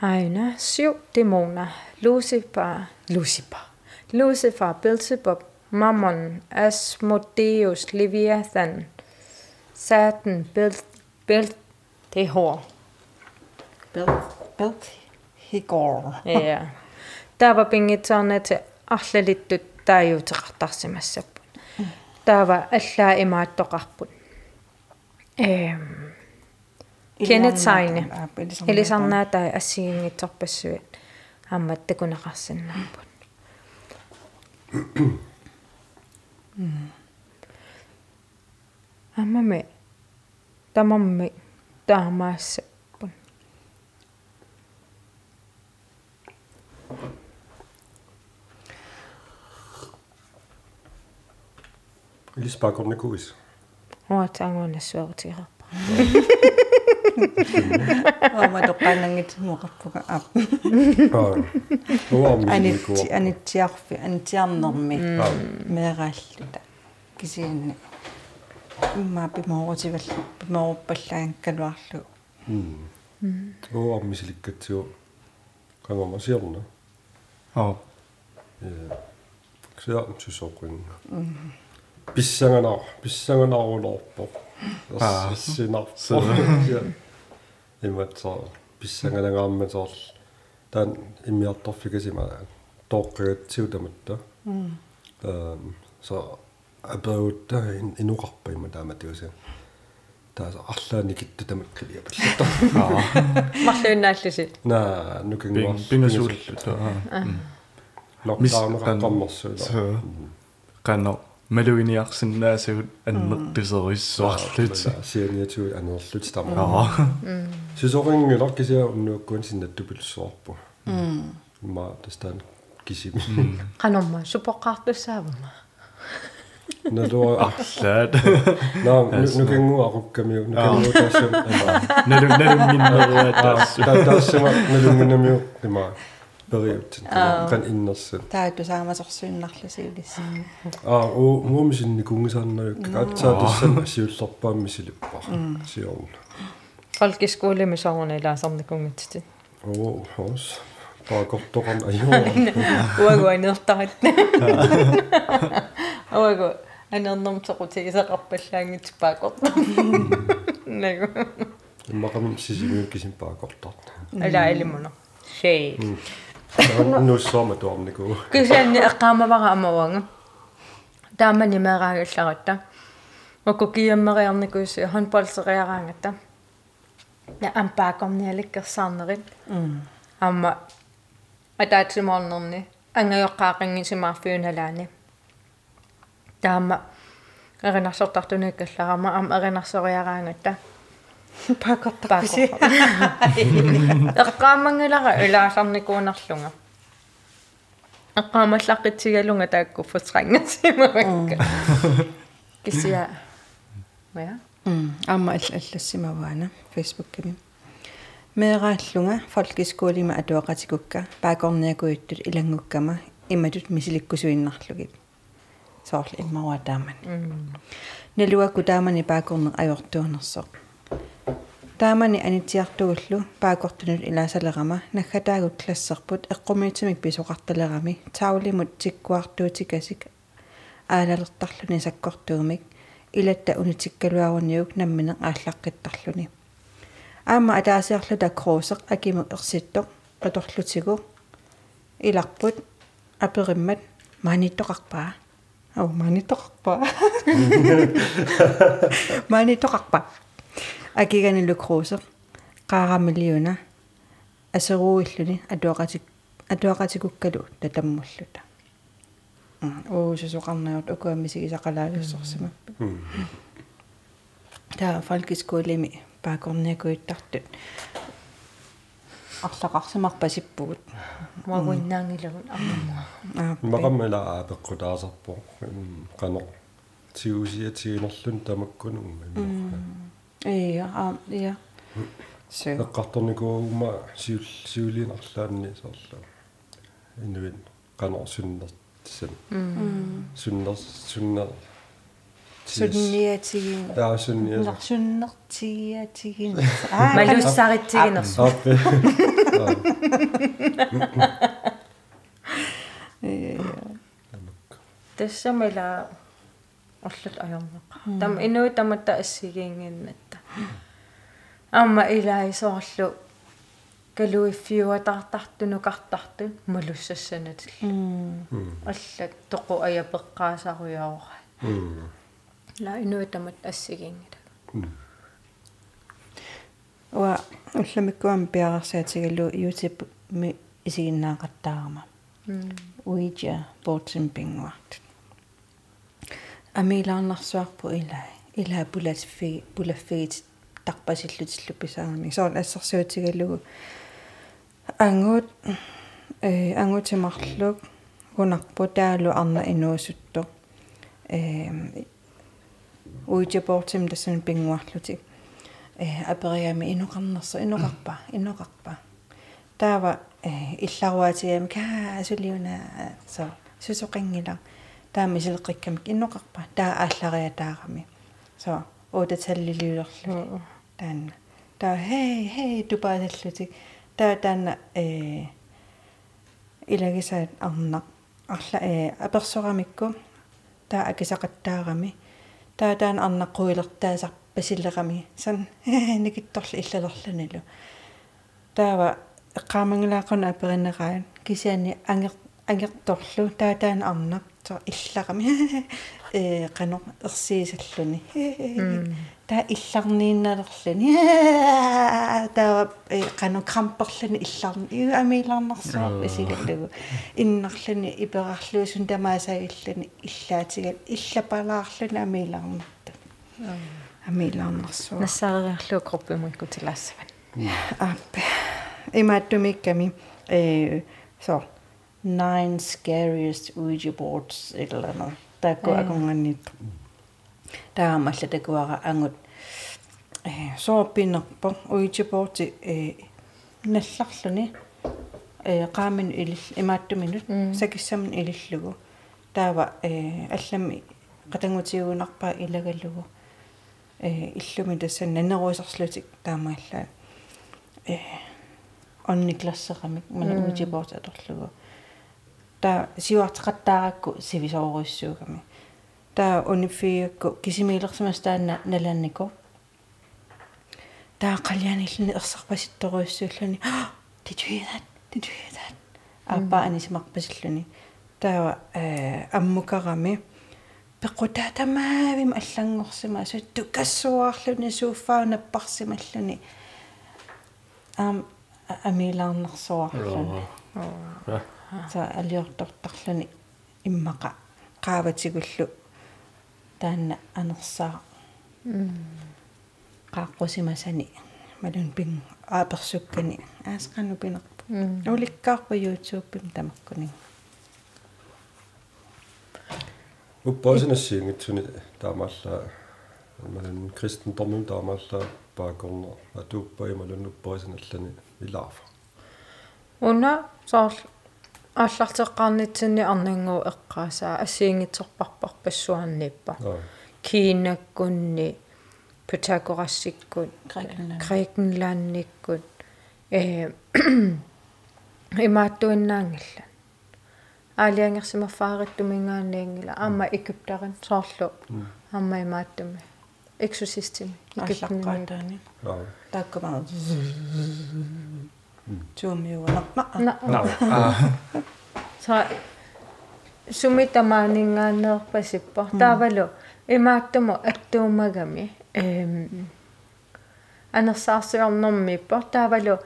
Aina, syv dæmoner. Lucifer, Lucifer, Lucifer, Beelzebub, Mammon, Asmodeus, Leviathan, Satan, Bel, Bel, det er hår. belt belt higor Ja. Der var bingeterne til alle lidt dødt, der er jo til rettarsimassapun. Der var alle Mm. Amame tamamme tamasseppun. Lisbakon ne kuis. Oat angonne suotira. Toppessuet. Ammatte kun naqarsinnaapun. Ammame tamamme taamaassapun. илиспаакорникуис Huataanguannassuarutiqarpa. Oma toqqaanangit muqarpuga ap. аа уарми Anit anittiarfi anittiarnermi meeraalluta. Kisiinni. Imma pimorutivall pimoruppallaankaluarlu. уарми силиккатсиу кангомасиорна аа э ксиа сусоқин писсанганаа писсанганаарулоорпо Аа. синарпо иматсаа писсанганагаарматоор таан иммиарторфигасима тоққагатсиу таматта эм så about инуқарпа има тааматиуса тааса арлаани китта тамаккалиа паллата аа. Marluunaallusi. наа бин нукингуар бинасууллут аа. Локдаунеқаққаммерсуила så канно малуиниарсиннаасагут аннертисериссуарлут сианиату анерлут тама аа. Сисорингилар кисиа уннуаккуан синнаттупилсуарпу ма тастан кисими Qanorma supoqqaartussaavuma. налуа арлаат наа нукингуаруккамиу нукингуутаассам налу налунгиннериатаас таа таассама налунгинамиу има периут кан иннерсат Таату саамасорсуиннарласиулисса. аа уу муумисинни кунгисаарнаюк атсаа тассан сиуллерпаамми силиппар сиорн Folkeskole med soverne i laasarnikungitsit. оо хос паакортоқарн ажоо Uagu anertarit. Uagu anernermsequtigisaqarpallaangit paakort. Nagu. иммақам сисимиук кисим паакортарт Ala ilimuna. Shade. нуссоорма туарнику Кисианни эққаамавара амаванга. таамани меэраагилларатта оку киаммериарникуисси хонболсериараангата на ампаакорниаликкерсаарнерит амма атаатсимоорнерни ангайоққаақингисимаарфиуналаани таама эринарсортартунуккалларама ам эринарсориараангата пакортарписи эққаамангилара илаасарникуунарлунга эққаамаллаққитсигалунга тааккуффутсрангасимавакка кисиа я амма аллассимаваана фейсбукками меэрааллунга фолкискуулима атуақатикукка паакорниакуиттут илангуккама иматут мисиликкусуиннарлугит соорл иммауа таамани налуакку таамани паакорнер ajortuunersoq таамани анитиартугуллу паакортунут илаасалерама наггатаагут классерпут эққумиитимик писоқарталерами таулимут тиккуартуутикасик аалалертарлуни саккортуумик илатта унитиккалуарунниук намминеқ ааллаққиттарлуни. Аама атаасиарлута кроосеқ акиму ерситтоқ qatorlutigu ilaqput aperimmat maanittoqarpaa au maanittoqarpaa maanittoqarpa akiganillu kruuseq qaaramiliuna aseruuilluni atuaqatik atuaqatikukkalu tatamulluta oo susoqarnaart ukuamisigisaqalaalussorsima таа фолкискуулими паакорниакуиттартут арлақарсимарпасиппугут магуиннаангилагун арнамуа аа мақаммала аапеққутаасарпо қано тиусиатигинерлун тамаккунумма иммарна ия аа ия сэ эққарторникуугума сиул сиулиинерлаанни соорлу инуин канорсуннер тисан суннер суннер сунниатигин таа сунниа нарсуннертигиатигин малуссаритсигинерсу аппе тассамила орлут ajorneqa там инуи таматта ассигиингиннатта аама илаисоорлу калуиффиуатартартуну картарту малуссассанатил аллат тоқу аяпеққаасаруяора ла инуи тамат ассигиингила уа улламиккуам пиарерсаатигалу youtube ми исигиннаақаттаарама уиджа бортим пингуарт амилаарнарсуарпу илаа илаа пулаффи пулаффигит тарпасиллутиллу писаарни соон ассерсуутигалугу ангуут э ангуутимарлук гунарпу таалу арна инуусутто э уиджа бортим тассун пингуарлутик э апериами инуқарнерса инуқарпа инуқарпа таава э илларуатигам каа сулиуна со сусоқингила. Таами силеққиккамик инноқарпа таа ааллариатаарами. Со ота таллилиулерлу таанна таа хей хей тупааллутик таа таанна э илагисаат арнақ арла э аперсорамикку таа акисақаттаарами таа таан арнаққуилертаасар пасиллерами сан никитторли иллалерланалу таава эққаамангилаақуна аперинераан кисиани ангер ангерторлу. Таатаан арнақ то илларами э канор ерсиисаллуни таа илларниинналерлани таа э канор крамперлани илларни ию амилаарнарсаа исигаллугу иннарлани иперарлуусун тамаасаиллани иллаатигал иллапалаарлуни амилаарнарта амилаарнарсуа нассаариарлуу группимиккутилаассаван аппе имааттумикками э so nine scariest ouija boards иллана таакку акунганнит таамалла такуара ангут э сооппинерпо ouija board э налларлуни э qaamин илил имааттуминут сакиссамин илиллугу таава э аллами qatangutiugunarpaa ilagallugu э иллуми тассан нанеруисарлутик таамааллаа э онниклассерамик мана уутипорт аторлугу та сиуартеқаттааракку сивисооруиссуугами та униффиакку кисимиилерсимас таанна налааннико та қаляаниллни ерсарпаситторуиссууллуни did you hear that? Did you hear that? Аппа анисимарпасиллуни таава э аммукарами. Пеқутаатамаавим аллангорсима. Сутту кассуаарлуни сууффаа наппарсималлуни ам амилаарнерсуарлуни са алиортортарлуни иммаqa qaavатигуллу таанна анерсаа qaaqqusimасани малун пин ааперсуккани аасqannu пинерпу уликкаарпа youtube-пим тамаккуни. Уппаасинассиингитсуни таамааллаа малун кристенторнун таамааллаа паакорнер атууппай малун уппаасиналлани. Илаарфа уна соор ааллартеққарнитсинни арнингуу эққаасаа ассиингитсорпарпар пассуарниппа кинаккунни Pythagorasikкут Grækenlandниккут э имааттуиннаангилла аалиангерсимафаариттумингааниангила аама Egyptarin соорлу аама имааттуми exorcistim. Egyptarin таккама туумиуна са сумитамаанингаанерпасиппа таавалу имааттуму аттуумагами эм анерсаарсуарнэрмиппа таавалу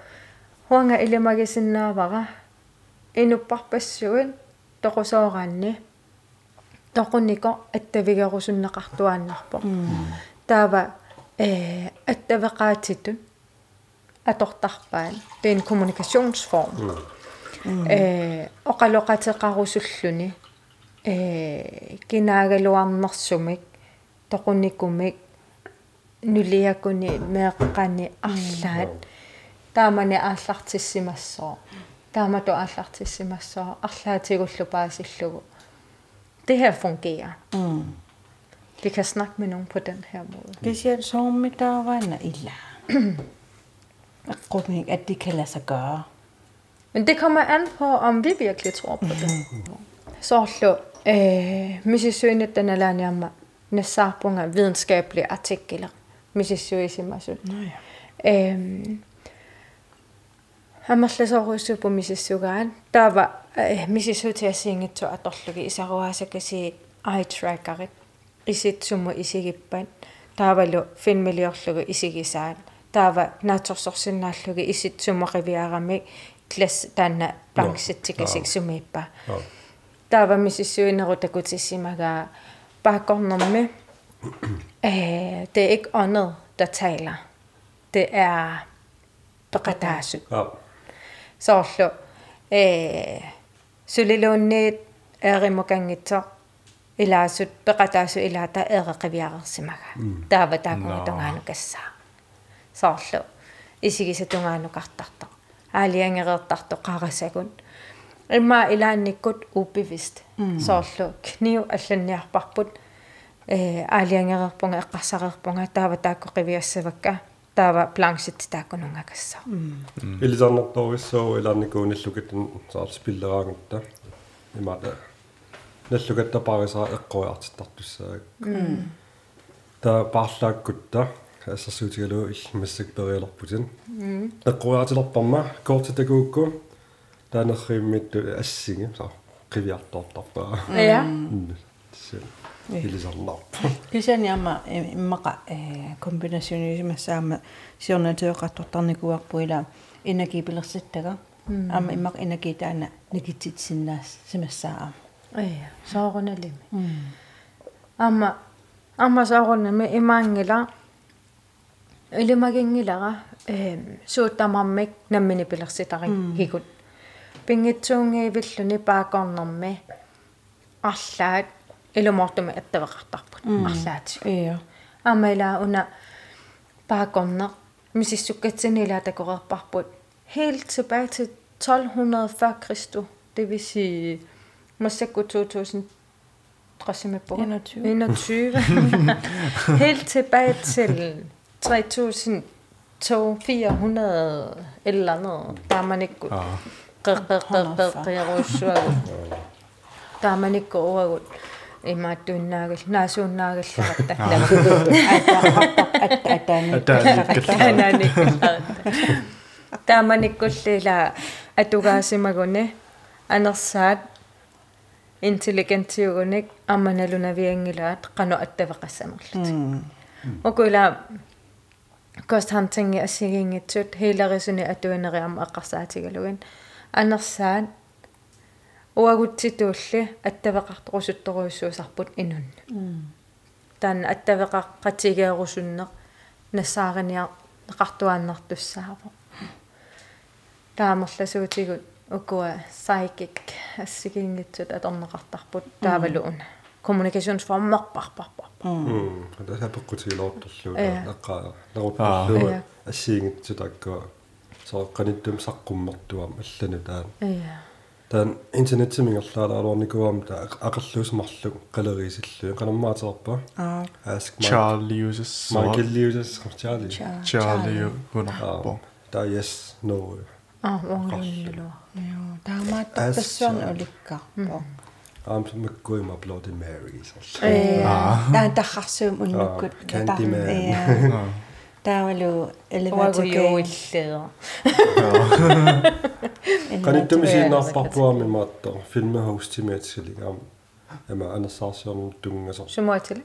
хуанга илимагисиннаавара инуппарпассуин тоқусооraanни тоқунико аттавигерусуннеқартуааннарпо таава э аттавеқаатитут атортарпаан det er en kommunikationsform. Э оқалоқатеқарусуллуни э кинаагалуарнэрсумик тоқуникумик нулиакуни меэққани арлаат таамани ааллартиссимассоо таамату ааллартиссимассоо арлаатигуллу паасиллугу det her fungerer. Mm. vi kan snakke med nogen på den her måde. Specielt sommerdagen illa. oprydning, at det kan lade sig gøre. Men det kommer an på, om vi virkelig tror på det. Sohlu, mysisyynnyttäneläin ja ne saapungan videnskabelige artikler, mysisyyisimmäisyys. No ja. аммерласооруйссуупу мисиссугаан таава мисиссуутиассингитсу аторлуги исаруаасакаси ай трекарит иситсумму исигиппат таавалу финмилиорлугу исигисаат таава наатсорсорсинааллуги исит сумақивиарами класс таана банкситтикасик сумииппа таава миссисуинеру такутиссимага паакорнэрми э det er ikke åndet der taler det er peqataasut soorlu э сулилуунниит ээримукангитсоо илаасут пеqataasu илаата ээреқивиарерсимага таава таакунгитонгаану кассаа kartarto. Aliangerertarto qarasakun. Imma ilaannikkut ubevidst. Så slå. Kniv allanniarparput. э аалиангерерпунга эққарсарерпунга таава тааккоқивиассавакка таава планшит тааккунунгакасса Илисарнэрториссоо илаарникууниллукаттан саар спиллераангутта имата наллукатта парисаа эққуиартиттартуссаак та парлааккутта ассерсуутигалуу иллмассак периалерпутин эққуиартилерпарма коортитакуукку таанерриммитту ассиги саа қивиартоортарпаа ja? Илисарнарп Kisen jamma immaqa kombinationismasaama siornateuqartortarnikuarpuila inakipilersittaga amma immaq inaki taana nikititsinnaas simassaa ja soorunalimi amma amma soorunami imaangila ilimagingilара эм суутамармик наммини пилерситари хикут пингитсуунgiivilluni paaqornermi арлаат илумортуми аттавеқартарпут арлаати Iya. амала уна paaqorner misissukkatsini такорерпарпут helt tilbage til 1200 før Kristus det vil sige Masako 2000 på 21. 21. Helt tilbage til 3200 400 eller andet. Der er man ikke gået. Ja. Der er man ikke gået over. I mig dynnagel, nasunnagel, Atani. Der er man ikke gået at du kan se mig gående. Andersat intelligentiugunik ammanalunavиангилаат qanu attavaqassamерлут ukula kost hunting assigiingitsut hiilarisuni atuineriam eqqarsaatigaluin анерсаат уагутситуулли аттавеқартоқусутторуйссуусарпут инун таан аттавеқаққатигеерусуннеқ нассаариниар неқартуааннартуссааво таамерласуутигут укуа psychic ассигингитсут аторнеқартарпут таавалуун kommunikationsformerparparpar Ja. наққаа Ja. нерутерлуу ассиингитсутаккуа сооққаниттум саққуммертуам аллану таан ja таан интернетсимингерлаалаалуарникуам таа ақерлуусмарлу қалерисиллуу канаммаатерпа Ah. ask Charlie uses Michael Lewis Charlie. Charlie. Ah, Gunnar. таа yes no. Ah uangullu Joo, taamaattarpassuan ulikkaarpo. Аам маккуима Bloody Mary сорла Ee, taan tarrarsuum unnukkut. Ah, Candyman. Iya. Taavalu elevator game. uagujuilleder каниттуми сииннаарпарпуами маатто фильме хостимаатсилигаам ама анерсаарсиорнун тунгасор sumuatili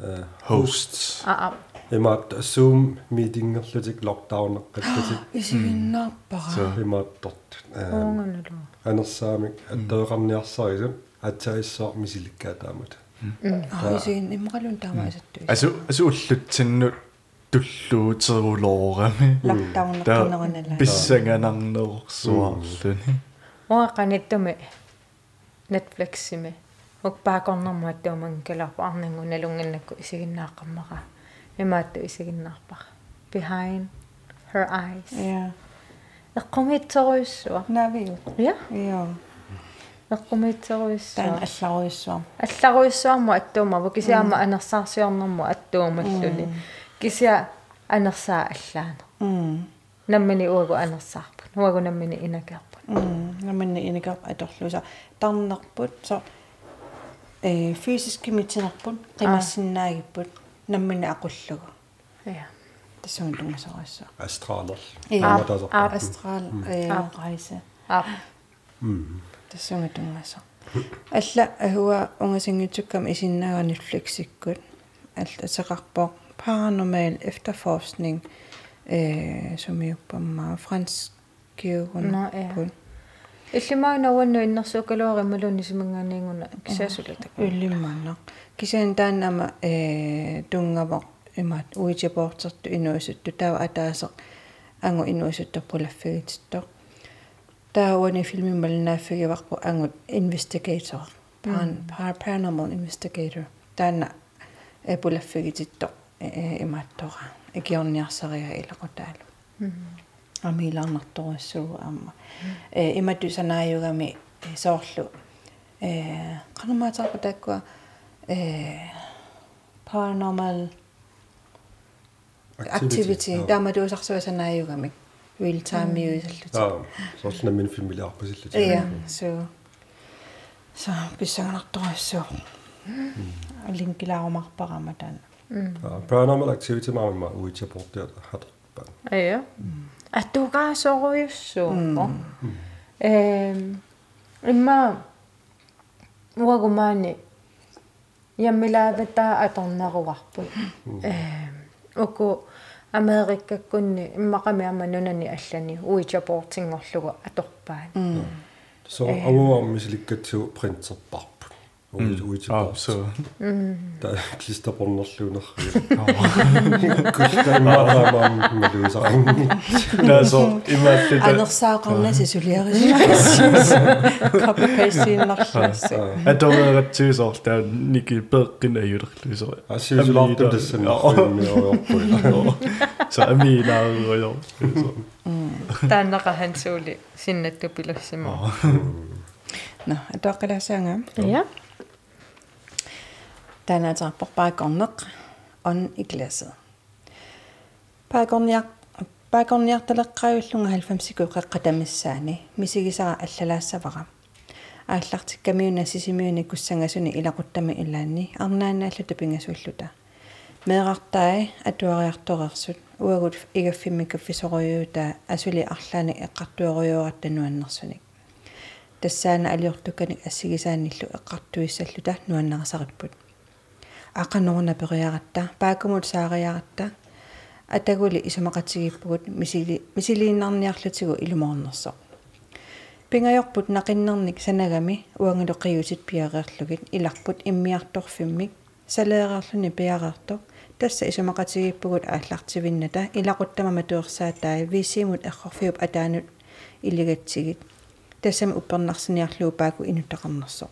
э Hosts. ah ah имаат Zoom meeting-ерлутик lockdown эққаттатик Isiginnaarpara. имаатторт э uangullu анерсаамик аттеэқарниарсарису атсаиссоо мисиликкаа таамат Ah, isigin imqalun taamaasattu. Altså, altså ullutsinnu tulluuterulorami. Lockdown Der qinerinala. bissanganarnersuarluni. uaqanittumi netfliximi укпаакорнэрму аттууман каларпа арнангу налунгиннакку исигиннааққаммара имаатту исигиннаарпара behind her eyes. Ja эққумитсеруйссуа навиу. Я ja эққумитсеруйссуа тан алларуйссуа алларуйссуарму аттуумаву кисиама анерсаарсиорнэрму аттуумаллуни кисиа анерсаа аллаана м наммини уагу анерсаарпут уагу наммини инакерпут м наминни иника аторлуса тарнерпут со э физиски митинерпут қимассиннаагиппут наммини aqullugu. Я тассуун тунгасориссуа астралер Аа, аа, астрал э Аа. райсе а тассуун тунгасо алла агуа унгасингитсуккам исиннаагануллексиккут алла сеқарпоо paranormal efterforskning э сумиуппаммаа франс киугуна No, ja. иллимаагнауанну иннэрсуукалуариммалуни симанганиингуна кисаасулата уллиммаанна кисаан таанама э тунгава имаат уитипортерту инуисутту таа атаасеқ ангу инуисутторпулаффигитсто таауани филмиммалнааффигиварпу ангут investigator. Pan paranormal investigator. Таана э пулаффигититто э имааттора икиорниарсариа илакутаалу амилаарнарторуссуу аама э имату санааюгами э, соорлу э канамаатарпа таккуа э paranormal activity. таамадуусарсуа санааюгами real time миусаллут аа соорлна мин фимилиарпасиллут ja so så писсаганарторуссуу линкилаарумарпарама таана аа paranormal activity маама уитипортиат хатерпаа ая аттуугаасоруйуссууппо эм имма уагумаани яммилааватаа аторнеруарпут эм уку америккаккунни иммақами ама нунани аллани уичапортингорлугу аторпаани со авуа мисиликкатсу принтерпарп аа уитипорт så та клистерпорнерлуунерри кустаймарамам малуисарам der er så imellem анерсаақарнаси сулиарисиас copy paste иннарлаасси at der er ret til så der er ikke bedre af jøder så асиусулаарту тассани миоорпула så er min der jo тааннаqa хансуули синнатту пилуссимо на атоққалаасаанга я таанатарпор паакорнеқ он i glasset паакорниар паакорниарталеққаюллунга 90-сику қеққатамиссаани мисигисара аллалаассавара ааллартиккамиуна сисимиуни куссангасуни илақуттами илаанни арнаанааллу тапингасууллута меэқартаи атуариарторерсут уагут игаффиммикаффисоруйуута асули арлаани эққартуоруйуаратануаннерсуник тассаана алиортукканик ассигисааниллу эққартуиссаллута нуаннерасариппут ақанорна периаратта паакумут саариаратта атагули исумақатигиппугут мисили мисилииннарниарлутигу илуморнерсо пингайорпут нақиннерник санагами уангилоқиутит пиареерлугит иларпут иммиарторфиммик салеераарлуни пиареерто тасса исумақатигиппугут ааллартивинната илақуттама матуерсаатаа висимут эрхорфиуп атаанут илигатсигит. Тассами уппернарсиниарлуу пааку инутақарнерсо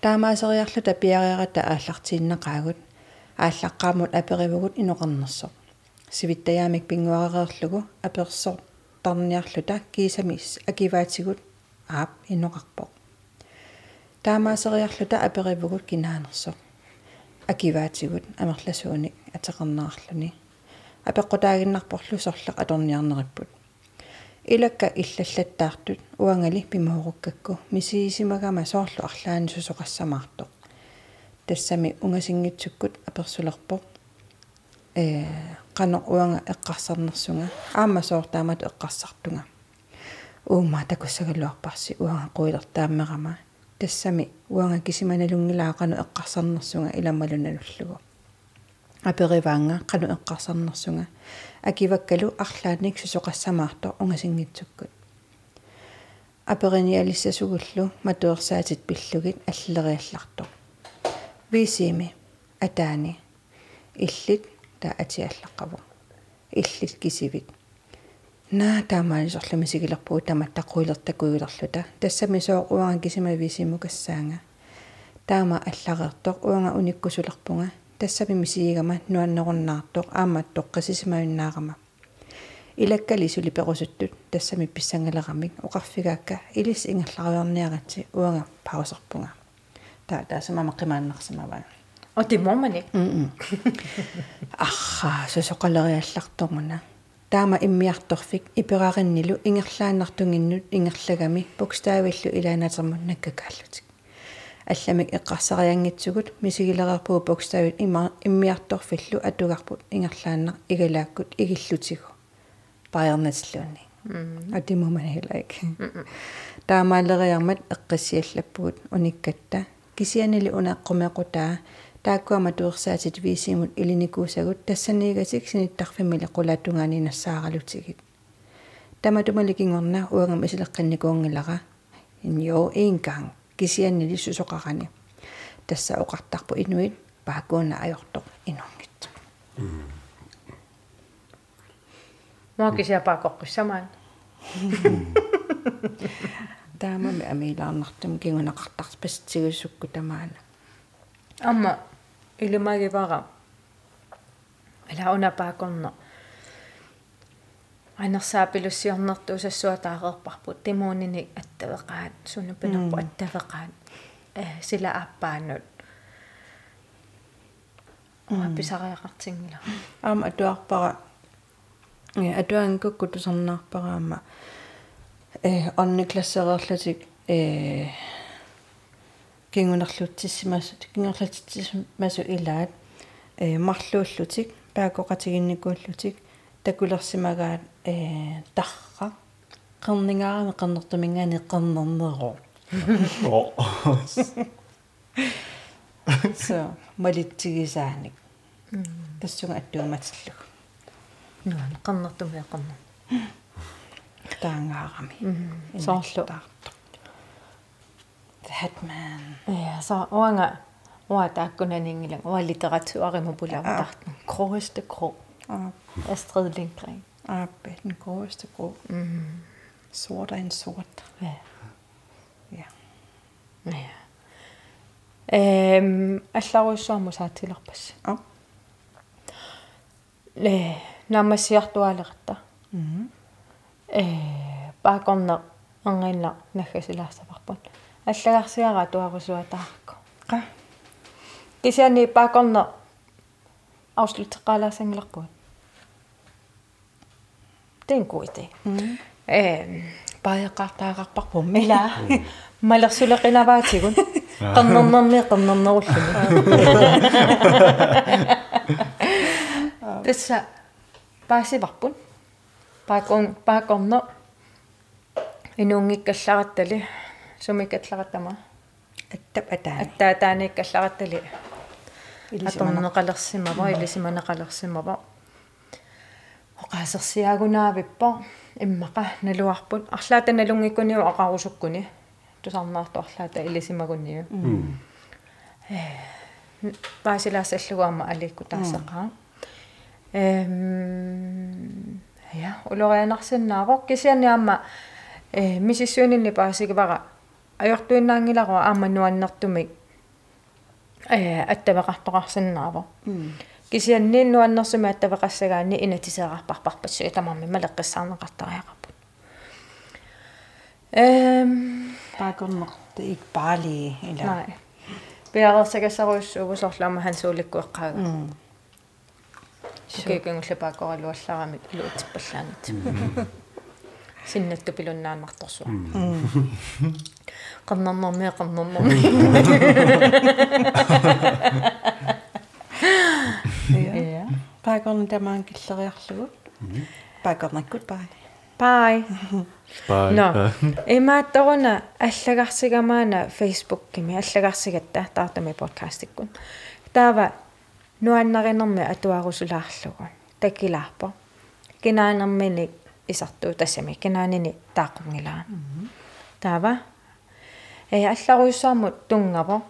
таамаасериарлута пиареерата ааллартииннеқаагут ааллаққаамут аперивгут иноқарнерсо сивиттаяамик пингуареерлугу аперсор тарниарлута кисамис акиваатигут аап инноқарпоқ таамаасериарлута аперивгут кинаанерсо акиваатигут амерласууник атеқарнерарлуни апеққутаагиннарпорлу сорлеқ аторниарнериппут илакка иллаллаттаартут. Уангали пимууруккакку мисиисимагама соорлу арлаани сусоқассамаартоқ тассами унгасингитсуккут аперсулерпоқ э қано уанга эққарсарнерсунга аама соортаамат эққарсартунга. Уумма такуссагалуарпарси уанга қуилертааммерама тассами уанга кисиманалунгилаа қано эққарсарнерсунга иламмалуналуллугу апериваанга қано эққарсарнерсунга акиваккалу арлааник сусоқассамаарто унгасингитсуккут. Апериниалиссасугуллу матуерсаатит пиллугит аллериалларто висими атаани иллит та атиаллаққаву иллит кисивит. Наа таамаалисорлуми сигилерпуу таматтаққуилертакуилерлута тассами соо уанга кисима висиму кассаанга. Таама аллагертоq уанга униккусулерпунга тассами мисигигама нуаннеруннаартоq аама тоққисисимаюннаарама илаккали сули перусуттут тассами писсангалерамик оқарфигаакка илис ингерлариорниарати уанга паусерпунга таа таасама қимааннарсимаваа отимомани арра сусоқалериаллартормуна таама иммиарторфик ипераариннилу ингерлааннартунгиннут ингерлагами букставиллу илаанатермут наккакааллутик алламик эққарсариангитсугут мисигилерерпуу букставит има иммиарторфиллу атугарпут ингерлааннар игалааккут игиллутигу паернатиллуни атимуман хилайк таамаалериармат эққиссиаллаппугут униккатта. Кисианили унааққумеқутаа тааккуама туерсаатит висимут илиникуусагут тассаниигасик синиттарфимили qulatungaani нассааралутигит таматумаликингорна уангам исилеққинникуунгилара иньо инкаан кисианнили сусоқарани тасса оқартарпу инуит паакууна ajortoq инунгит. Маа кисиа паакоққиссамаан таамами амилаарнартум кингунеқартарс пассигуссукку тамаана амма илумагивара алауна паакорно анерсаапилуссиорнерту усассуатаареерпарпут тимуунини аттавеқаат сунупинерпу аттавеқаат э сила ааппаанут апписариақартингила аама атуарпара. Э атуангукку тусарнаарпараама э онни классереерлутик э кингунерлутсимасу кингерлутсимасу илаат. Э марлууллутик паакоқатигинникууллутик такулерсимагаат э тарра qerningaarami qernertumingaani qernernero О. so малитсигисааник. Тассунга аттууматиллуг. Нуан qernertumia qerner таангаарами соорлу. Hatman. Ja så uanga uа тааккунанингилан уа литератуариму пулаутартна кроeste кро. Og Astrid Lindgren arbejde den gråeste grå sort er en sort ja ja ja эм алларуйссуарму саатилерпасса Ja. ле намассиартуалеқта Mhm. э паакорнер ангинна наггасилаассапарпут аллагарсиара туарусуатаарко Ja. кисиани паакорнер авслутеққалаасангилерпут Det er en god idé. Mhm. Øhm, паяқартаагарпарпу мила малерсулеқинаваатигун qannernarmi qannernarulluми тасса паасиварпун паакон паакорно инунгиккаллараттали сумиккаллараттама Attap ataani. аттаатааниккаллараттали аторнеқалерсимава илисиманеқалерсимава оқаасерсиаагунаавиппо иммақа налуарпут арлаата налунгиккуниу ақарусуккуни тусарнаарту арлаата илисимагунниу паасилаассаллугаама аликку таассақаа эм я улорианарсиннаавоо кисианиаама э мисиссуунинни паасигивара ajortuinnaangilaro aama nuannertumik э аттавеқартоқарсиннаава кисианниин нуаннерсуми аттавеқассагаани инатисеқарпарпарпассу итамарми малеққиссаарнеқартариақарпут эм Paakorner det er ikke bare lige eller nej пиарерсагасаруйссуувусорлаама хансууликкуэққаага Mm. сукиикунгуллапаакоралуалларамик илуутиппаллаанит синнатту пилуннаанмарторсуа qannarnermi qannarnermi Ja. Paakorner der man killeriarlugut. Paakornakkut bye. bye Bye. no Bye. имааттаруна аллагарсигамаана фейсбуккими аллагарсигатта таартами подкастиккун таава нуаннаринерми атуарусулаарлугу такилаарпо кинаанермини исартуу тассами кинаанини тааққунгилаа таава э алларуйссаамут тунгапо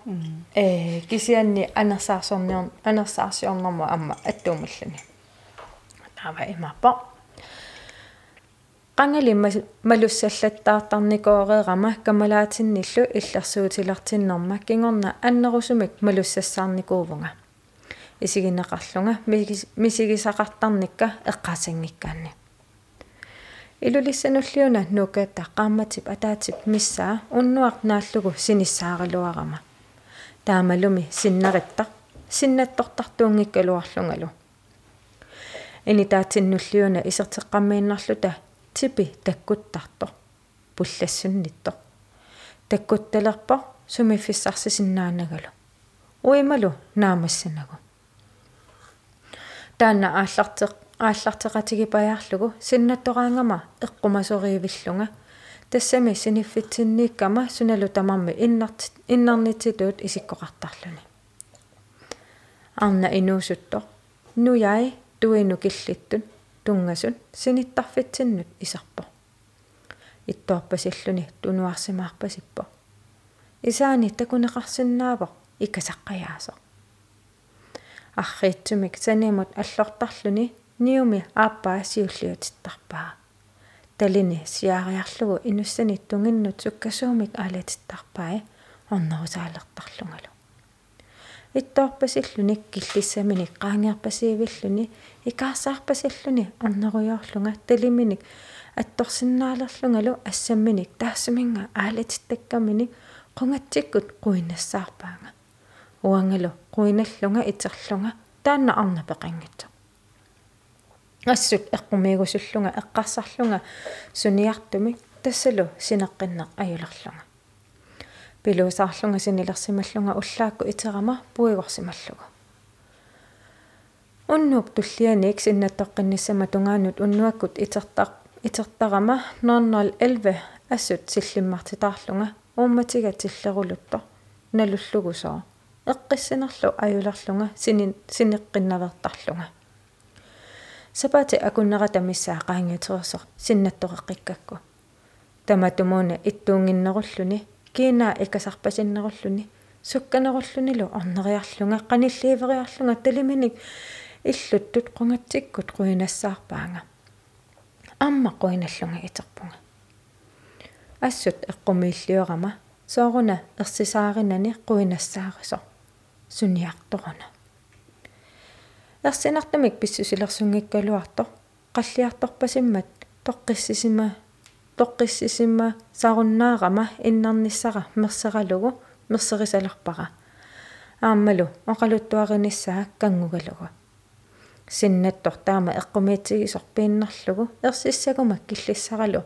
э кисианни анерсаарсорниор анерсаарсиорнэрму амма аттуумаллани. Таава имааппо qangali malussallаттаартарникоореерама камалаатинниллу иллерсуутилартиннэрма кингорна аннерусумик малуссассаарникуувнга исигинеқарлунга мисигисақартарникка эққасингиккаанни илулиссануллиуна нукаатта qaammatip ataatip missaa unnuaq naаллугу синиссааралуарама таамалуми синнериттар синнаттортартуунгиккалуарлунгалу ини таатиннуллиуна исертеққаммииннарлута типи таккуттартор пуллассунниттор таккутталерпо сумиффиссарсисиннаанагалу уималу наамассанагу таанна ааллартеқ ааллартеқатигипаяарлугу синнаттораангама эққумасориивиллунга тассами синиффитсиннииккама суналу тамарми иннарт иннарнитситуут исиккоқартарлуни арна инуусутто. Нуяи туину киллиттун тунгасун синиттарфитсиннут исарпо. Иттоорпасиллуни тунуарсимаарпасиппо. Исаани такунеқарсинаавоқ икасаққаяасо. Арриитсумик санимут аллортарлуни ниуми ааппаа сиуллиутиттарпаа талини сиаариарлугу инуссани тунгиннут суккасуумик аалатиттарпаа орнерусаалертарлунгалу иттоорпасиллуник киллиссаминик qaangiarpasiivilluni икаарсаарпасиллуни орнеруйоорлунга талиминик атторсиннаалерлунгалу ассамминик таассаминга аалатиттаккаминик qungatsikkut quinnassаарpaanga уангалу quinallunga итерлунга таанна арна пеқангитсо ассут эққумиигусуллунга эққарсарлунга суниартуми тассалу синеққиннеқ аюлерлунга пилуусаарлунга синилерсималлунга уллаакку итерама пуигорсималлугу уннуп туллианик синнаттоққинниссама тунгаанут уннуаккут итертақ итертарама 0011 ассут силлиммартитаарлунга уумматига тиллерулутто налуллугусоо. Эққиссинерлу аюлерлунга сини синеққиннавертарлунга сапати акуннерата миссаа qaangiuтерсо синнаттоқеққиккакку таматумууна иттуунгиннеруллуни киина икасарпасиннеруллуни сукканеруллунилу орнериарлунга qanilliiveriarlunga талиминик иллуттут qungatsikkut quinassаарpaanga амма quinallunga итерпунга. Ассут эққумииллиорама сооруна ерсисааринани quinassаарисо суниарторуна ерсинартамик писсусилерсунгиккалуарто қаллиарторпасиммат тоққиссисима тоққиссисимма саруннаарама иннарниссара мерсералугу мерсерисалерпара ааммалу оқалуттуариниссаа кангугалугу синнаттор таама эққумиитсигисорпииннарлугу ерсиссагума киллиссаралу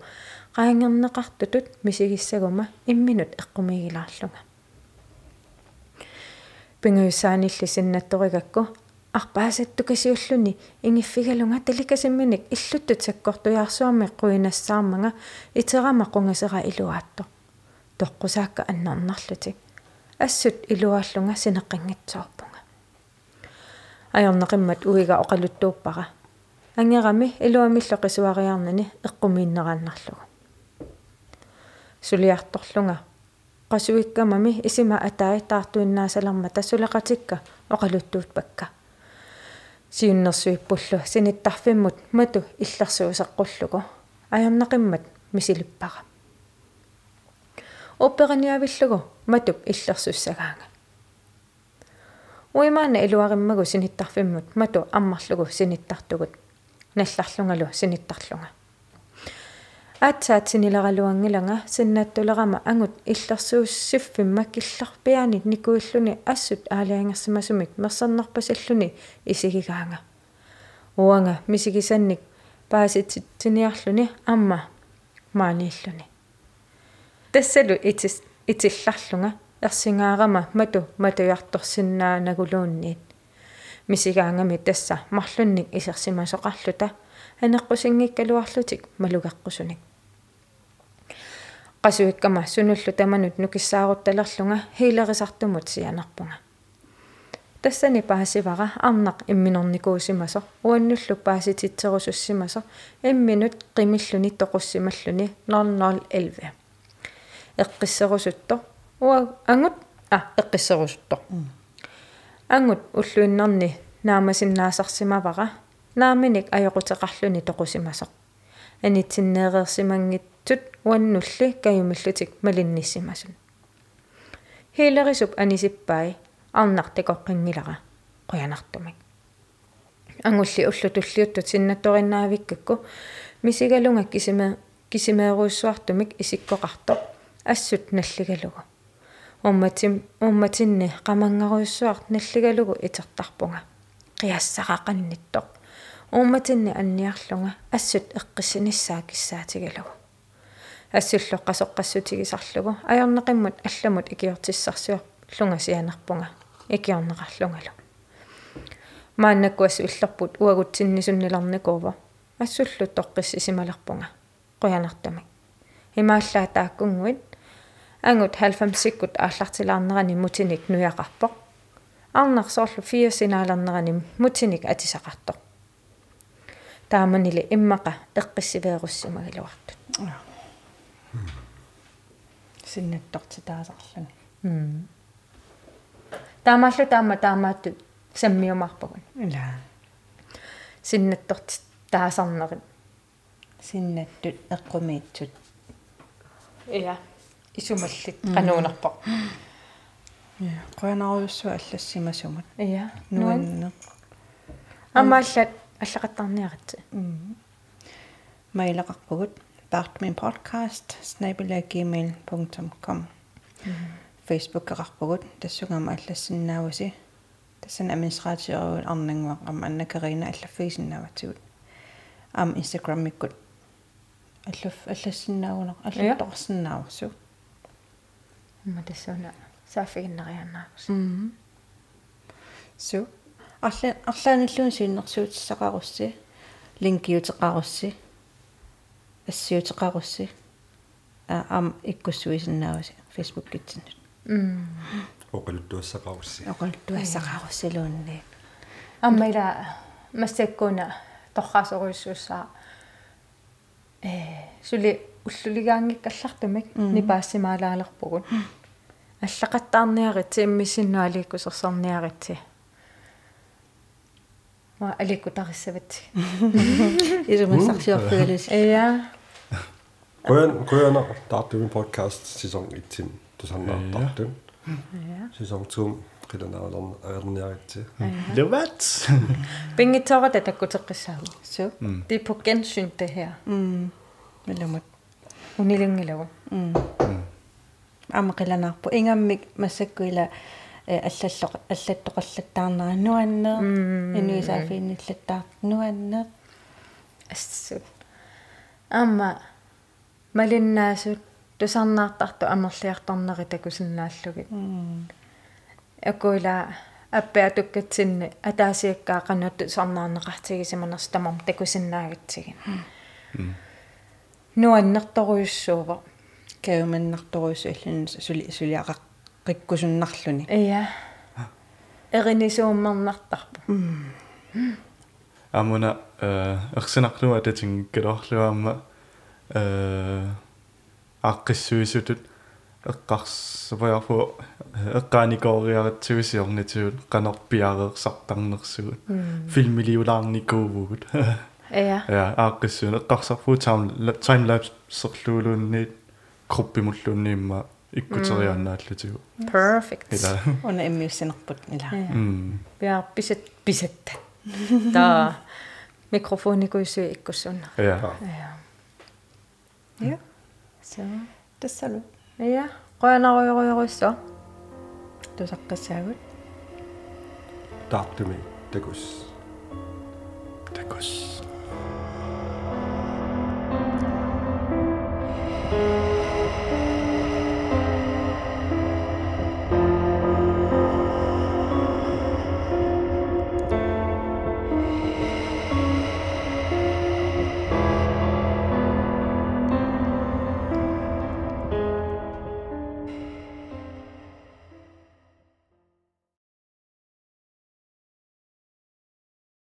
qaangerneqartutut мисигиссагума имминут эққумигилаарлунга пингуйсаанилли синнатторигакку арпаасаттукасиуллуни ингиффигалунга таликасимминик иллуттут саккортуяарсуарми қуинассаармага итерама қунгасера илуаатто тоққусаакка аннарнарлутик ассут илуааллунга синеққингитсоорпунга. Аёрнеқиммат уига оқалуттууппара. Ангерами илуамилло қисуариарнани эққумииннерааннарлугу сулиарторлунга. Qasuikkamami isima atai taartuinnaasаларма тассулеқатикка оқалуттуут пакка сиуннэрсуиппуллу синиттарфиммут мату иллерсуусеққуллугу аярнақиммат мисилиппара операниавиллугу матуп иллерсуссагаанга уимаана илуариммагу синиттарфиммут мату аммарлугу синиттартугут налларлунгалу синиттарлунга аатсаатсинилералуангилага синнаттулерама ангут иллерсууссиффимма килларпиани никуиллуни ассут аалиангерсимасумик мерсернерпасаллуни исигигаанга уанга мисигисанник пааситсиниарлуни амма мааниллуни тассалу итис итилларлунга ерсингаарама мату матуярторсиннаанагулуунниит мисигаангами тасса марлунник исерсимасоқарлута анеққусингиккалуарлутик малугеққусуник qasuikkama sunullu tamanut nukissaaruttalerlunga hiilerisartumut sianerpunga тассани паасивара арнақ имминорникуусимасо уаннуллу паасититсерусуссимасо имминут қимиллуни тоқуссималлуни 0011 эққиссерусутто уа ангут а эққиссерусутто ангут уллуиннерни наамасиннаасарсимавара нааминик аёқутеқарлуни тоқусимасо анитсиннеерерсимангитсут уаннулли каюмиллутик малинниссимасун хилерисуп анисиппай арнартикоққингилара қуянартумик ангулли уллутуллиуттут синнатториннаавиккакку мисигалунга кисиме кисимееруйссуартумик исиккоқарто ассут наллигалугу. Умматим умматинни qamanggaruissuart наллигалугу итертарпунга қиассақақанниттоқ умматинни анниарлунга ассут эққиссиниссаа киссаатигалугу ассуллоқ қасоққассутигисарлугу аёрнеқиммут алламут икиортиссарсуар лунга сианерпунга икиорнеқарлунгалу мааннаккуасси уллерпут уагутсиннисунниларникуува ассуллут тоққиссисималерпунга қуянартамик имааллаа тааккунгуит ангут 90-сиккут ааллартилаарнерани мутиник нуяқарпоқ арнарсоорлу 4 синаалернерани мутиник атисақартоқ тааманили иммақа эққиссивееруссимагилуартут синнаттортитаасарлани м таамааллу таама таамааттут саммиумарпагун ила синнатторт таасарнерит синнаттут эққумиитсут иа исумаллик кануунерпоқ я қуянаруйуссуа аллассимасумат иа нуанне амааллат аллақаттарниаратси майлақарпугут Bartmin podcast snabel@gmail.com Facebook qarpугут тассугама аллассиннааваси тассан администратиоруут арнангуа амма анна карина аллаффигисиннааватсигут ам Instagram миккут аллаф аллассиннаавунеқ аллатторсиннаавсу ма тассуна саафигиннерианнаавс су арла арлааниллуун сииннэрсуутиссақарусси линкиутеқарусси ассиутеқарусси а ам иккуссуисиннааваси Facebook китсиннут м оқалуттуассақарусси оқалтуассақаруссилуунни аммила массаккуна торхаасоруйссуссаа э сули уллулигаангиккаллартумик нипаассимаалаалерпугут аллақаттаарниарит иммисиннуаликкусерсарниаритси ма аликкутариссават исумассарсиорфигалус эя Koyan koyan taartumin podcast sæson 1 тусарнаартартун sæson 2 qilanaarlerna agerniaritsi Levat. пингитората таккутеққиссаагу су det er på gensyn det her м меламат унилингилагу м ама qilanaarpu ingammik массаккуила э аллаллоқ аллаттоқаллаттаарнера нуаннер инуисаафиинниллаттаар нуаннер ассут амма малиннаасут тусарнаартарту амерлиарторнери такусиннааллугит акуила аппеатуккатсинни атаасиаккаақанутту сарнаарнеқартигисиманерс тамам такусиннаагатсигин нуаннерторуйуссуува кауманнарторуйсу аллан сули сулиақақ қиккусуннарлуни ия эринисууммернартарпу Amuna э ерсинарлуа татин калорлуаама э аққиссуисутут эққарсапаярфу эққааникоориаратсуисиорнитсуут қанерпиареерсартарнерсуут филмилиулаарникуувгут ия ja аққиссуун эққарсарфуу таам таймлапс серлуулуунниит круппимуллуунниимма иккутерианнааллутигу perfect. Ила. Уна иммиуссинерпут ила м пиар писат писатта та микрофоникуисуи иккуссуна. Ja ия Yeah. So. تسلوا. Yeah. قانا غوي غوي غوي سو. تسقى الساوت. تعطمي تكوس. تكوس. thank you